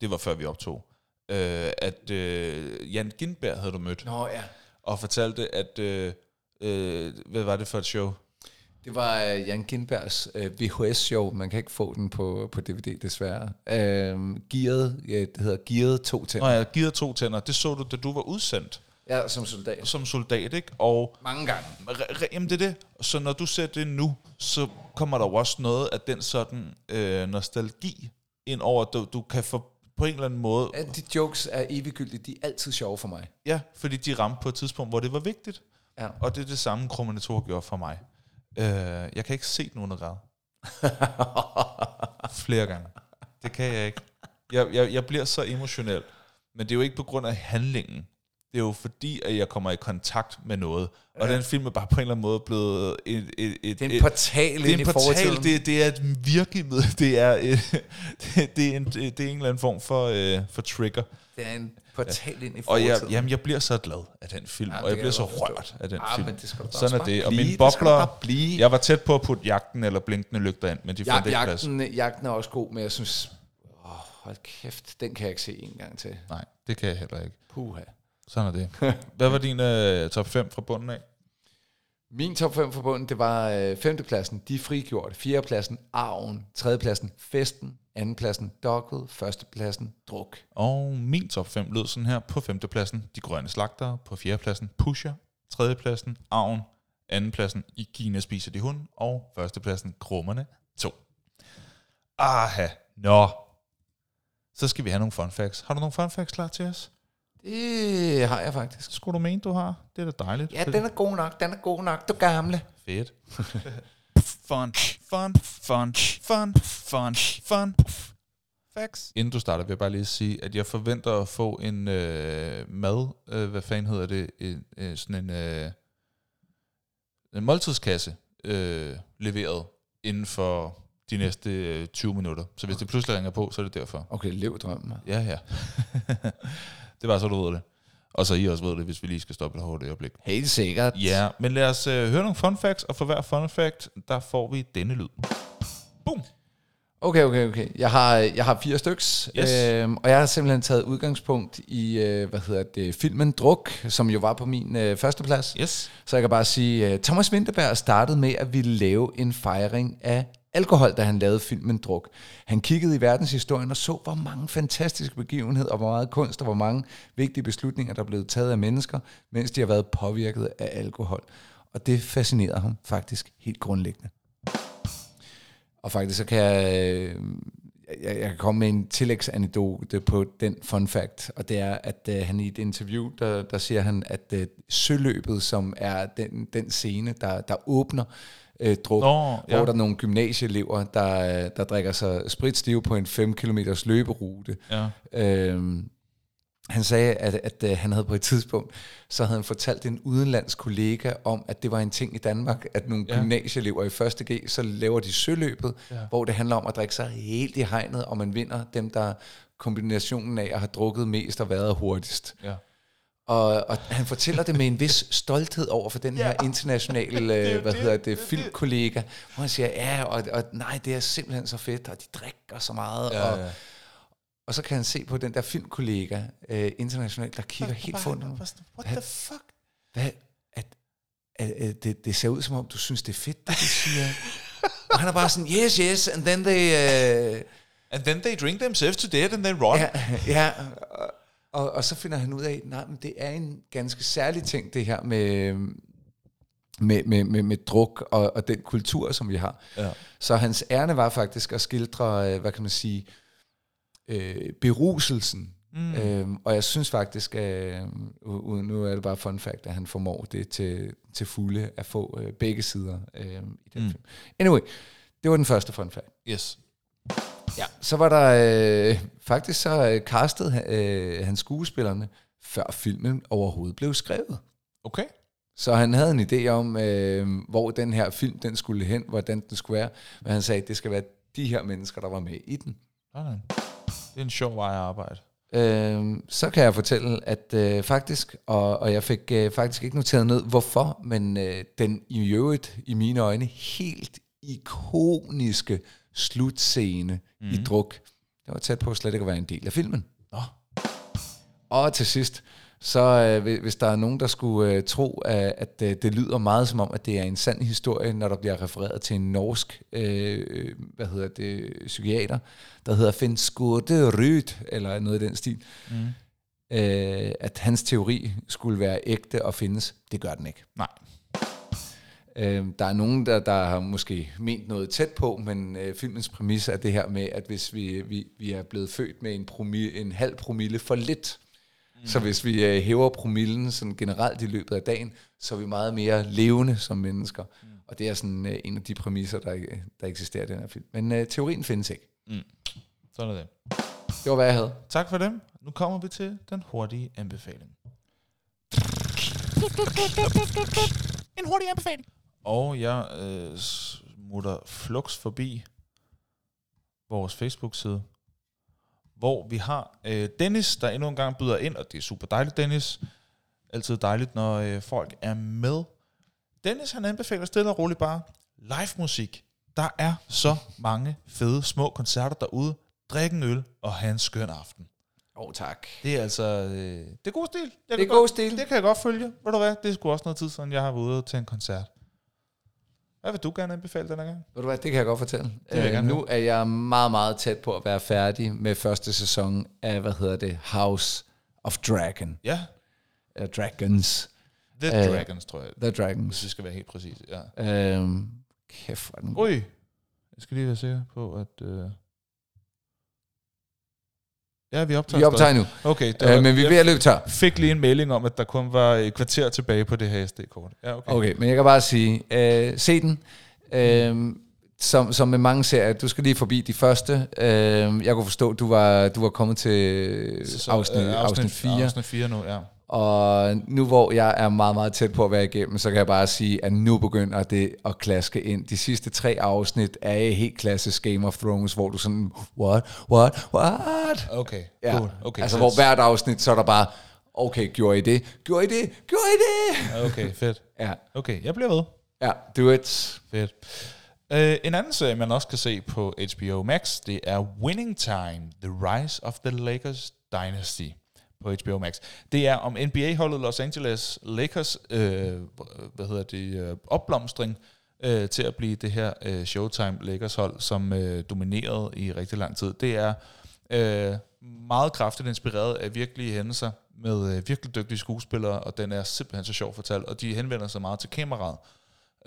det var før vi optog, øh, at øh, Jan Gindberg havde du mødt, Nå ja. og fortalte, at, øh, øh, hvad var det for et show? Det var uh, Jan Gindbergs uh, VHS-show. Man kan ikke få den på, på DVD, desværre. Uh, Gearet, ja, det hedder Gearet 2 til. Nå ja, givet to tænder, det så du, da du var udsendt Ja, som soldat. som soldat, ikke? Og Mange gange. re- re- jamen det er det. Så når du ser det nu, så kommer der jo også noget af den sådan øh, nostalgi ind over, at du, du kan få på en eller anden måde, Ja, de jokes er eviggyldige. De er altid sjove for mig. ja, fordi de ramte på et tidspunkt, hvor det var vigtigt. Ja. Og det er det samme, Krummerne 2 gjorde for mig. Øh, jeg kan ikke se nogen grad. Flere gange. Det kan jeg ikke. Jeg, jeg, jeg bliver så emotionel. Men det er jo ikke på grund af handlingen. Det er jo fordi, at jeg kommer i kontakt med noget. Og den film er bare på en eller anden måde blevet et... et, et Det er en et, portal det er en i portal, fortiden. det, det er et virkemiddel, det er, et, det, det, er en, det er en eller anden form for, øh, for trigger. det er en portal ind i Og jeg, fortiden. jamen, jeg bliver så glad af den film, Ja, ja, og jeg bliver jeg så forstå. rørt af den Ah, film. men det skal Sådan er det. Og mine bobler, blive. jeg var tæt på at putte jagten eller blinkende lygter ind, men de Ja, fandt ikke plads. jagten, er også god, men jeg synes... Åh, hold kæft, den kan jeg ikke se en gang til. Nej, det kan jeg heller ikke. Puha. Sådan er det. Hvad var din øh, top 5 fra bunden af? Min top 5 forbundet, det var øh, femtepladsen, De Frigjorte, fjerdepladsen, Arven, tredjepladsen, Festen, andenpladsen, Dokket, førstepladsen, Druk. Og min top 5 lød sådan her. På femtepladsen, De Grønne Slagtere. På fjerdepladsen, Pusher. Tredjepladsen, Arven. Andenpladsen, I Kina spiser de hund. Og førstepladsen, Krummerne 2. Aha, nå. Så skal vi have nogle fun facts. Har du nogle fun facts klar til os? Det har jeg faktisk. Skulle du mene, du har? Det er da dejligt. Ja, den er god nok, den er god nok, du gamle. Fedt. fun, fun, fun, fun, fun, fun. Facts. Inden du starter, vil jeg bare lige sige, at jeg forventer at få en øh, mad, øh, hvad fanden hedder det, en, øh, sådan en, øh, en måltidskasse øh, leveret inden for de næste øh, 20 minutter. Så hvis det pludselig ringer på, så er det derfor. Okay, lev drømmen. Ja, ja. det var så, du ved det. Og så I også ved det, hvis vi lige skal stoppe et hårdt øjeblik. Helt sikkert. Ja, men lad os øh, høre nogle fun facts, og for hver fun fact, der får vi denne lyd. Boom! Okay, okay, okay. Jeg har, jeg har fire styks, Yes. øhm, og jeg har simpelthen taget udgangspunkt i, øh, hvad hedder det, filmen Druk, som jo var på min øh, første plads. Yes. Så jeg kan bare sige, uh, Thomas Winterberg startede med at ville lave en fejring af alkohol, da han lavede filmen Druk. Han kiggede i verdenshistorien og så, hvor mange fantastiske begivenheder, og hvor meget kunst og hvor mange vigtige beslutninger, der blev taget af mennesker, mens de har været påvirket af alkohol. Og det fascinerede ham faktisk helt grundlæggende. Og faktisk så kan jeg, øh, jeg, jeg kan komme med en tillægsanekdote på den fun fact, og det er, at uh, han i et interview, der, der siger han, at uh, søløbet, som er den, den scene, der, der åbner uh, druk, Nå, hvor ja. der er nogle gymnasieelever, der, der drikker sig spritstive på en 5 km løberute. Ja. Øhm, han sagde, at, at, at han havde på et tidspunkt, så havde han fortalt en udenlandsk kollega om, at det var en ting i Danmark, at nogle Ja. ja. gymnasieelever i 1. G, så laver de søløbet, Ja. ja. hvor det handler om at drikke sig helt i hegnet, og man vinder dem, der kombinationen af at have drukket mest og været hurtigst. ja. Og, og han fortæller det med en vis stolthed over for den her internationale, er jo øh, hvad det, hedder det det, det. filmkollega, hvor han siger, ja, og, og nej, det er simpelthen så fedt, og de drikker så meget, Ja, og, ja. Og så kan han se på den der filmkollega øh, internationalt, der kigger helt fundet. What the fuck? Hvad? At, at, at det, det ser ud som om, du synes, det er fedt, det du siger. og han er bare sådan, yes, yes, and then they... Uh, And then they drink themselves to death and then run. ja, ja og, og, og så finder han ud af, nej, men det er en ganske særlig ting, det her med, med, med, med, med druk og, og den kultur, som vi har. Ja. Så hans ærne var faktisk at skildre, øh, hvad kan man sige, øh, beruselsen. Mm. Øhm, og jeg synes faktisk, øh, uden, nu er det bare fun fact, at han formår det til, til fulde at få øh, begge sider øh, i den Mm. film. Anyway, det var den første fun fact. Yes. Ja. Så var der øh, faktisk så øh, castet øh, hans skuespillerne, før filmen overhovedet blev skrevet. Okay. Så han havde en idé om, øh, hvor den her film den skulle hen, hvordan den skulle være. Men han sagde, at det skal være de her mennesker, der var med i den. Sådan. Det er en sjov vej at arbejde. Øh, så kan jeg fortælle, at øh, faktisk, og, og jeg fik øh, faktisk ikke noteret ned, hvorfor, men øh, den i øvrigt, i mine øjne, helt ikoniske slutscene mm. i druk, det var tæt på slet ikke at være en del af filmen. Nå. Og til sidst, så øh, hvis- der er nogen, der skulle øh, tro, at, at øh, det lyder meget som om, at det er en sand historie, når der bliver refereret til en norsk, øh, øh, hvad hedder det, psykiater, der hedder Finn Skurde Ryd, eller noget i den stil, Mm. øh, at hans teori skulle være ægte og findes. Det gør den ikke. Nej. Øh, der er nogen, der, der har måske ment noget tæt på, men øh, filmens præmis er det her med, at hvis vi, vi, vi er blevet født med en, promille, en halv promille for lidt, mm. så hvis vi øh, hæver promillen sådan generelt i løbet af dagen, så er vi meget mere levende som mennesker. Mm. Og det er sådan øh, en af de præmisser, der, der eksisterer i den her film. Men øh, teorien findes ikke. Sådan er det. Det var, hvad jeg havde. Tak for dem. Nu kommer vi til den hurtige anbefaling. En hurtig anbefaling. Og jeg øh, smutter flux forbi vores Facebook-side, hvor vi har øh, Dennis, der endnu en gang byder ind, og det er super dejligt, Dennis. Altid dejligt, når øh, folk er med. Dennis, han anbefaler stille og roligt bare live musik. Der er så mange fede små koncerter derude. Drik en øl og have en skøn aften. Åh, oh, tak. Det er altså... Øh, det er god stil. Jeg Det er god godt, stil. Det kan jeg godt følge. Ved du hvad? Det er sgu også noget tid siden, jeg har været ude til en koncert. Hvad vil du gerne anbefale denne gang? Ved du hvad, det kan jeg godt fortælle. vil jeg Øh, nu er jeg meget, meget tæt på at være færdig med første sæson af, hvad hedder det, House of Dragon. Ja, Uh, Dragons. The Øh, Dragons, tror jeg. The Hvis Dragons. vi skal være helt præcis. Ja. Øhm, kæft, hvor den. Ui. Jeg skal lige være sikker på, at... Øh... Ja, vi optager Vi optager nu, Okay, det øh, var, men vi er ved at løbe tør. fik lige en melding om, at der kun var et kvarter tilbage på det her SD-kort. Ja, okay. Okay, men jeg kan bare sige, øh, se den. Øh, som, som med mange serier, du skal lige forbi de første. Øh, jeg kunne forstå, du var du var kommet til Så, afsnit, øh, afsnit 4. Afsnit 4 nu, ja. Og nu hvor jeg er meget, meget tæt på at være igennem, så kan jeg bare sige, at nu begynder det at klaske ind. De sidste tre afsnit er helt klassisk Game of Thrones, hvor du sådan, what, what, what? Okay, Ja. cool. Okay, altså så- hvor hvert afsnit, så er der bare, okay, gjorde I det? Gjorde I det? Gjorde I det? Okay, fedt. Ja, Okay, jeg bliver ved. ja, do it. Fedt. Uh, en anden serie, man også kan se på HBO Max, det er Winning Time, The Rise of the Lakers Dynasty på HBO Max. Det er om NBA-holdet Los Angeles Lakers, øh, hvad hedder det, øh, opblomstring øh, til at blive det her øh, Showtime Lakers-hold, som øh, dominerede i rigtig lang tid. Det er øh, meget kraftigt inspireret af virkelige hændelser med øh, virkelig dygtige skuespillere, og den er simpelthen så sjov fortalt, og de henvender sig meget til kameraet.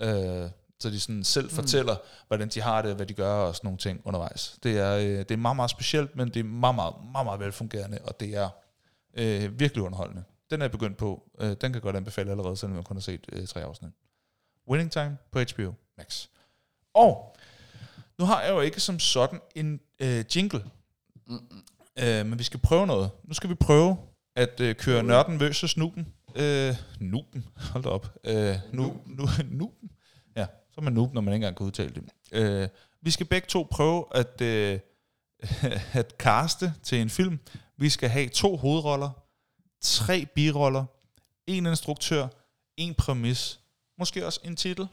Øh, så de sådan selv fortæller, hvordan de har det, hvad de gør og sådan nogle ting undervejs. Det er, øh, det er meget, meget specielt, men det er meget, meget, meget, meget velfungerende, og det er øh, virkelig underholdende. Den er jeg begyndt på. Øh, den kan godt anbefale allerede, selvom jeg kun har set øh, tre afsnit. Winning Time på HBO Max. Og nu har jeg jo ikke som sådan en øh, jingle, øh, men vi skal prøve noget. Nu skal vi prøve at øh, køre nørden versus nuben. Øh, nuben, hold da op. Øh, nu, nu, nuben. Ja, så er man noob, når man ikke engang kan udtale det. Øh, vi skal begge to prøve at, øh, at caste til en film. Vi skal have to hovedroller, tre biroller, en instruktør, en præmis, måske også en titel.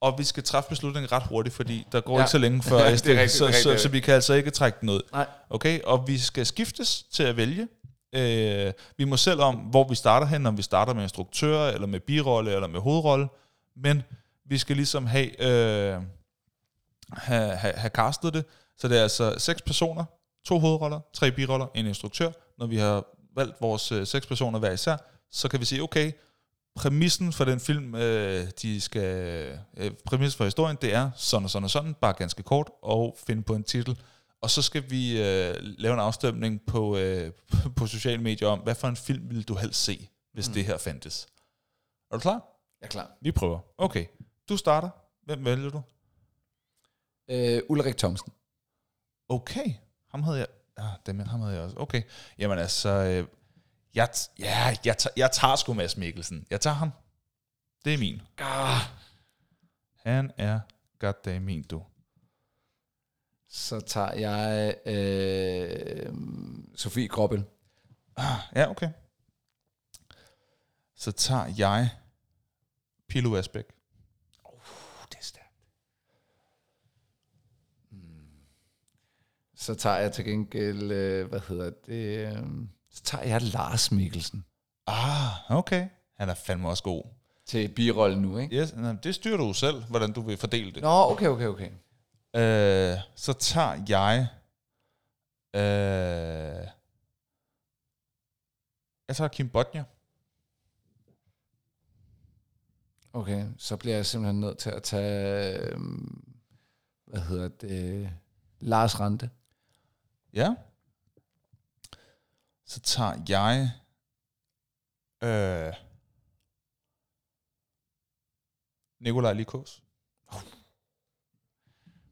Og vi skal træffe beslutningen ret hurtigt, fordi der går Ja. ikke så længe før Det rigtigt, så, det så, rigtigt. så vi kan altså ikke trække den ud. Nej. Okay, og vi skal skiftes til at vælge. Øh, vi må selv om, hvor vi starter hen, om vi starter med instruktør, eller med birolle, eller med hovedrolle. Men vi skal ligesom have, øh, have, have, have castet det. Så det er altså seks personer, to hovedroller, tre biroller, en instruktør. Når vi har valgt vores øh, seks personer hver især, så kan vi sige, okay, præmissen for den film, øh, de skal, øh, præmissen for historien, det er sådan og sådan og sådan, bare ganske kort, og finde på en titel. Og så skal vi øh, lave en afstemning på, øh, på sociale medier om, hvad for en film ville du helst se, hvis mm. det her fandtes. Er du klar? Jeg er klar. Vi prøver. Okay, du starter. Hvem vælger du? Øh, Ulrik Thomsen. Okay, ham havde jeg... Ah, dem, ham havde jeg også. Okay, jamen altså... Øh, jeg, ja, jeg, tager, jeg tager sgu Mads Mikkelsen. Jeg tager ham. Det er min. Ah. Han er goddamn min, du. Så tager jeg øh, Sofie Kroppel. Ja, okay. Så tager jeg Pilo Asbæk. Uh, det er stærkt. Så tager jeg til gengæld, øh, hvad hedder det, øh, så tager jeg Lars Mikkelsen Ah, okay. Han er fandme også god. til birollen nu, ikke? Yes, nej, det styrer du selv, hvordan du vil fordele det. Nå, okay, okay, okay. Øh, så tager jeg... Øh, jeg tager Kim Bodnia. Okay, så bliver jeg simpelthen nødt til at tage, øh, hvad hedder det, Lars Rante. Ja. Så tager jeg... Øh, Nikolaj Likos.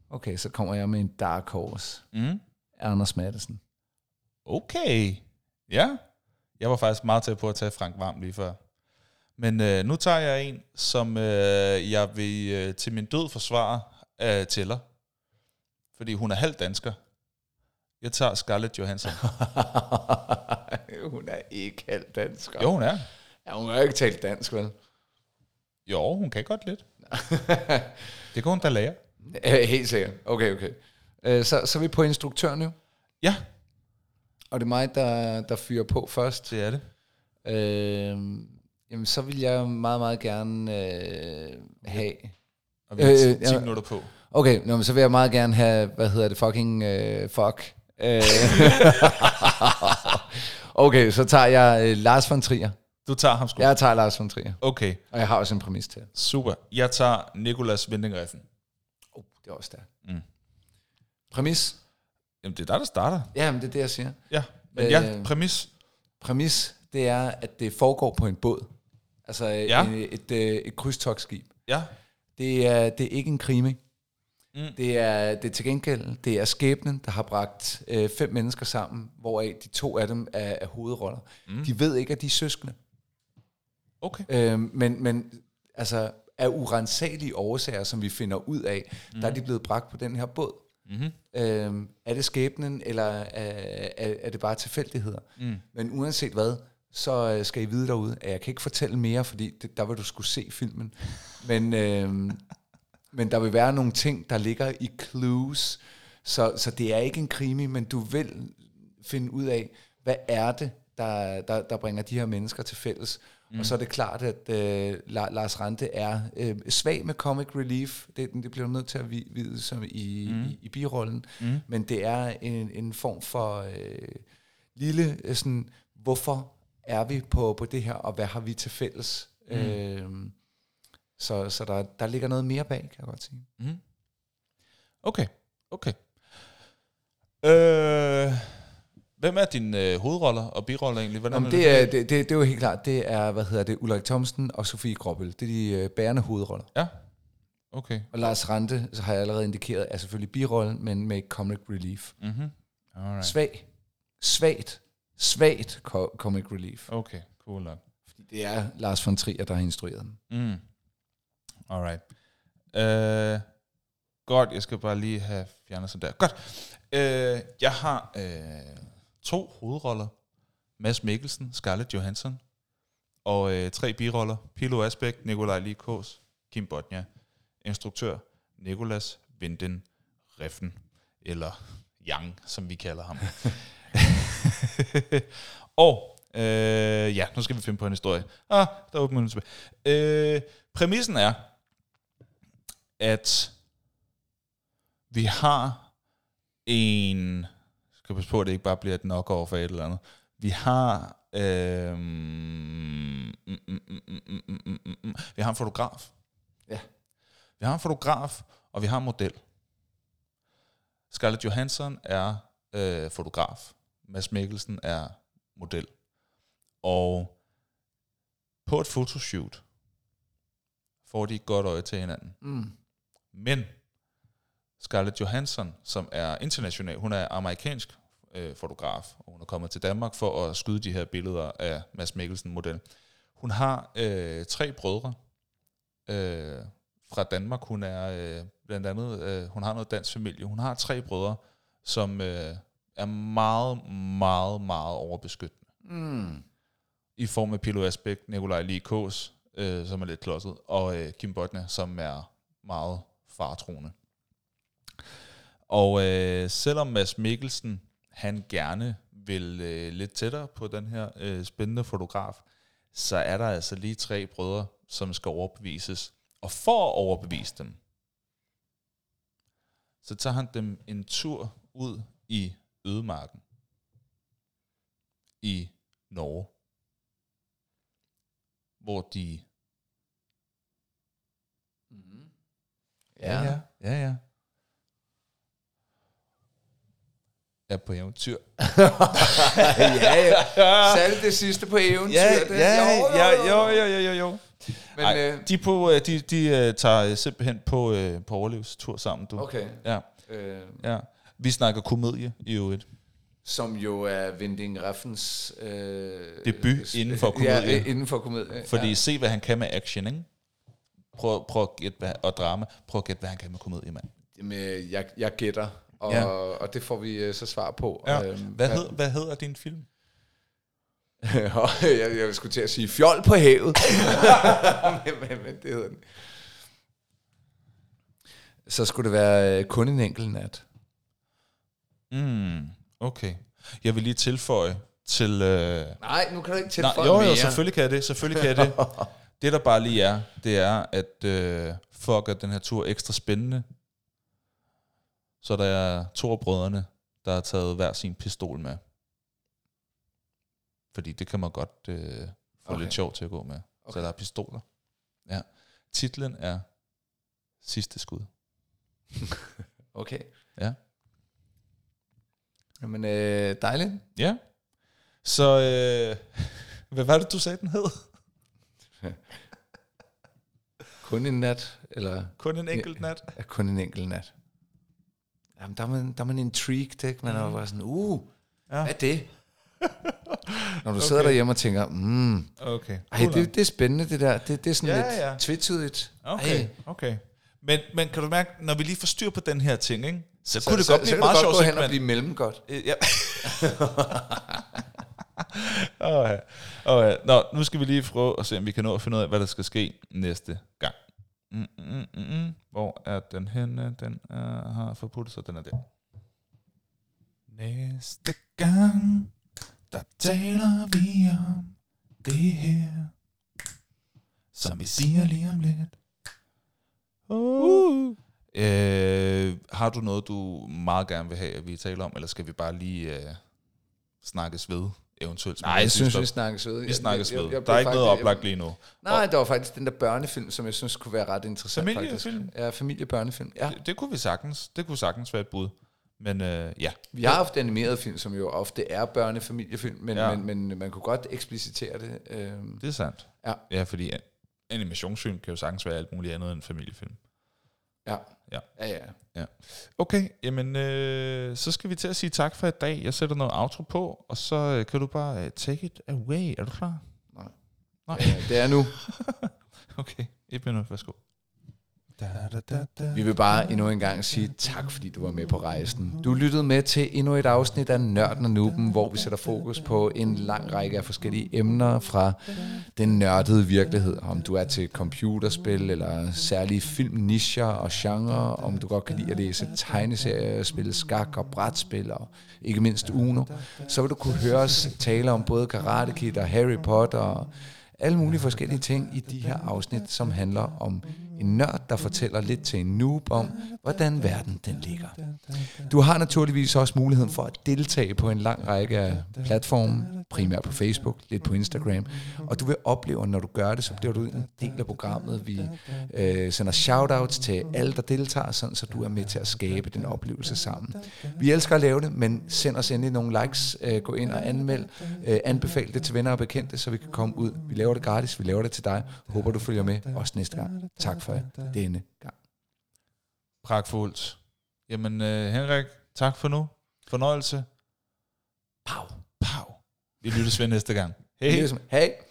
Okay, så kommer jeg med en dark horse. Mm. Anders Madsen. Okay. Ja. Jeg var faktisk meget tæt på at tage Frank Varm lige før. Men øh, nu tager jeg en, som øh, jeg vil øh, til min død forsvare øh, tæller. Fordi hun er halv dansker. Jeg tager Scarlett Johansson. hun er ikke halvt dansker. jo, hun er. Ja, hun har ikke talt dansk, vel? Jo, hun kan godt lidt. Det kan hun da lære. Ja, Helt sikkert. Okay, okay. Øh, Så, så er vi på instruktør nu. Ja, Og det er mig, der, der fyrer på først. det er det. Øh, jamen, så vil jeg meget, meget gerne øh, have... Og vi har 10 Øh, øh, minutter på. Okay, nå, men så vil jeg meget gerne have, hvad hedder det, fucking øh, fuck. Øh. okay, så tager jeg øh, Lars von Trier. Du tager ham sgu. Jeg tager Lars von Trier. Okay, Og jeg har også en præmis til. super. Jeg tager Nikolas Vindingreffen. Oh, det er også der. Mm. Præmis? Jamen, det er der, der starter. Ja, men det er det, jeg siger. Ja, men ja, Øh, præmis. Præmis, det er, at det foregår på en båd. Altså Ja. ja. et, et, et, et krydstogsskib. Ja. Det er, det er ikke en krimi. Mm. Det, er, det er til gengæld, det er skæbnen, der har bragt øh, fem mennesker sammen, hvoraf de to af dem er, er hovedroller. Mm. De ved ikke, at de er søskende. Okay. Øh, men, men altså, af urensagelige årsager, som vi finder ud af, mm. der er de blevet bragt på den her båd. Mm-hmm. Øh, er det skæbnen, eller er, er, er det bare tilfældigheder? Mm. Men uanset hvad, så øh, skal I vide derude, at jeg kan ikke fortælle mere, fordi det, der vil du skulle se filmen. Men, øh, men der vil være nogle ting, der ligger i clues, så, så det er ikke en krimi, men du vil finde ud af, hvad er det, der, der, der bringer de her mennesker til fælles. Mm. Og så er det klart, at øh, La- Lars Rante er øh, svag med comic relief. Det, det bliver nødt til at vi- vide som i, mm. i, i birollen. Mm. Men det er en, en form for øh, lille øh, sådan, hvorfor er vi på, på det her, og hvad har vi til fælles? Mm. Øh, så så der, der ligger noget mere bag, kan jeg godt sige. Mm. Okay, okay. Øh, hvem er dine øh, hovedroller og biroller egentlig? Hvordan Jamen, det, er, det, det, det er jo helt klart, det er, hvad hedder det, Ulrik Thomsen og Sofie Gråbøl. Det er de øh, bærende hovedroller. Ja, okay. Og Lars Rante, så har jeg allerede indikeret, er selvfølgelig birollen, men med comic relief. Mm-hmm. Alright. Svag. Svagt. Svagt co- comic relief. Okay, cool nok. Fordi det er Lars von Trier, der har instrueret den. Mm. Alright. Øh, godt, jeg skal bare lige have fjernet sådan der. Godt. Øh, jeg har øh, to hovedroller. Mads Mikkelsen, Scarlett Johansson. Og øh, tre biroller. Pilo Asbæk, Nikolaj Likås, Kim Bodnia. Instruktør, Nikolas Vinden Reffen. Eller Yang, som vi kalder ham. og øh, ja, nu skal vi finde på en historie. Ah, der er 8 minutter tilbage. Øh, præmissen er, at vi har en, skal passe på, at det ikke bare bliver et knock-off af et eller andet, vi har, øh, vi har en fotograf. Ja. Vi har en fotograf, og vi har en model. Scarlett Johansson er øh, fotograf. Mads Mikkelsen er model. Og på et fotoshoot får de et godt øje til hinanden. Mm. Men Scarlett Johansson, som er international, hun er amerikansk øh, fotograf, og hun er kommet til Danmark for at skyde de her billeder af Mads Mikkelsen-model. Hun har øh, tre brødre øh, fra Danmark. Hun er øh, blandt andet, øh, hun har noget dansk familie. Hun har tre brødre, som øh, er meget, meget, meget overbeskyttende. Mm. I form af Pilo Asbæk, Nikolaj Likås, øh, som er lidt klodset, og øh, Kim Bodnia, som er meget fartroende. Og øh, selvom Mads Mikkelsen, han gerne vil øh, lidt tættere på den her øh, spændende fotograf, så er der altså lige tre brødre, som skal overbevises. Og for at overbevise dem, så tager han dem en tur ud i ødemarken i Norge, hvor de Ja. ja, ja, ja. Er på eventyr. ja, ja. Særligt det sidste på eventyr. Ja, det, ja, jo, ja, jo, jo, jo. jo, jo, jo. Men, Ej, øh, de, på, øh, de, de øh, tager simpelthen på, øh, på overlevelsestur sammen, du. okay. Ja, Øh, ja. Vi snakker komedie i øvrigt. som jo er Vinding Raffens... Øh, Debut inden for Ja, komedie. øh, inden for komedie. Fordi ja. ja. se, hvad han kan med action, ikke? Prøv, prøv at gætte, hvad, og drama. Prøv at gætte, hvad han kan med komedie, mand. Jamen, øh, jeg, jeg gætter, og, Ja. og det får vi øh, så svar på. Ja. Øhm, Hvad, hed, hvad hedder din film? jeg, jeg skulle til at sige fjol på havet. men, men, men det hedder den. Så skulle det være øh, kun en enkelt nat. Mm, okay. Jeg vil lige tilføje til... Øh, Nej, nu kan du ikke Nej, tilføje jo, jo, mere. selvfølgelig kan jeg det. Selvfølgelig kan jeg det. Det, der bare lige er, det er, at øh, for at gøre den her tur ekstra spændende, så der er to af brødrene, der har taget hver sin pistol med. Fordi det kan man godt øh, få okay. Lidt sjov til at gå med. Okay. Så der er pistoler. Ja. Titlen er Sidste skud. Okay. Ja. Jamen, øh, dejligt. Ja. Så, øh, hvad var det, du sagde, den hed? Kun en nat, eller Kun en enkelt nat? ja, kun en enkelt nat. Jamen, der er man, der er man intrigued, ikke? Man er jo bare sådan, uh, Ja. hvad er det? Når du sidder derhjemme og tænker, mm, Okay. ej, det, det er spændende, det der. Det, det er sådan Ja, lidt ja. tvetydigt. Okay, Ej. okay. Men, men kan du mærke, når vi lige får styr på den her ting, ikke? Så, Så, kunne det så, godt så, blive kan et det meget godt sjovt gå hen og blive mellemgodt. Øh, Ja. oh, ja. Oh, ja. Nå, nu skal vi lige prøve at se, om vi kan nå at finde ud af, hvad der skal ske næste gang. Mm, mm, mm, mm. mm. Hvor er den henne? Den er, har forputtet sig, den er der. Næste gang, der taler vi om det her, som vi siger lige om lidt. Uh. Øh, har du noget, du meget gerne vil have, at vi taler om, eller skal vi bare lige øh, snakkes ved, eventuelt? Nej, jeg synes, vi snakkes ved. vi snakkes ved. Der er ikke noget oplagt lige nu. Nej, der var faktisk den der børnefilm, som jeg synes kunne være ret interessant. Familiefilm? Faktisk. Ja, familiebørnefilm. Ja. Det, det kunne vi sagtens. Det kunne sagtens være et bud. Men øh, ja. Vi har haft animerede film, som jo ofte er børnefamiliefilm, men, Ja. men, men man kunne godt eksplicitere det. Øh, Det er sandt. Ja. Ja, fordi an- animationsfilm kan jo sagtens være alt muligt andet end familiefilm. Ja. Ja. ja, ja. Okay, jamen øh, så skal vi til at sige tak for i dag. Jeg sætter noget outro på, og så øh, kan du bare øh, take it away. Er du klar? Nej. Nej. Ja, det er nu. Okay, et minut, værsgo. Vi vil bare endnu en gang sige tak, fordi du var med på rejsen. Du lyttede med til endnu et afsnit af Nørden og Nuben, hvor vi sætter fokus på en lang række af forskellige emner fra den nørdede virkelighed. Om du er til computerspil eller særlige filmnischer og genre, om du godt kan lide at læse tegneserier, spille skak og brætspil og ikke mindst Uno, så vil du kunne høre os tale om både Karate Kid og Harry Potter og alle mulige forskellige ting i de her afsnit, som handler om en nørd, der fortæller lidt til en noob om, hvordan verden den ligger. Du har naturligvis også muligheden for at deltage på en lang række af platforme, primært på Facebook, lidt på Instagram, og du vil opleve, at når du gør det, så bliver du en del af programmet. Vi øh, sender shoutouts til alle, der deltager, sådan så du er med til at skabe den oplevelse sammen. Vi elsker at lave det, men send os endelig nogle likes, øh, gå ind og anmeld, øh, anbefal det til venner og bekendte, så vi kan komme ud. Vi laver det gratis, vi laver det til dig. Håber du følger med også næste gang. Tak for denne gang. Pragtfuldt. Jamen, øh, Henrik, tak for nu. Fornøjelse. Pow. Pow. Vi lyttes ved næste gang. Hej. Hej. Hej.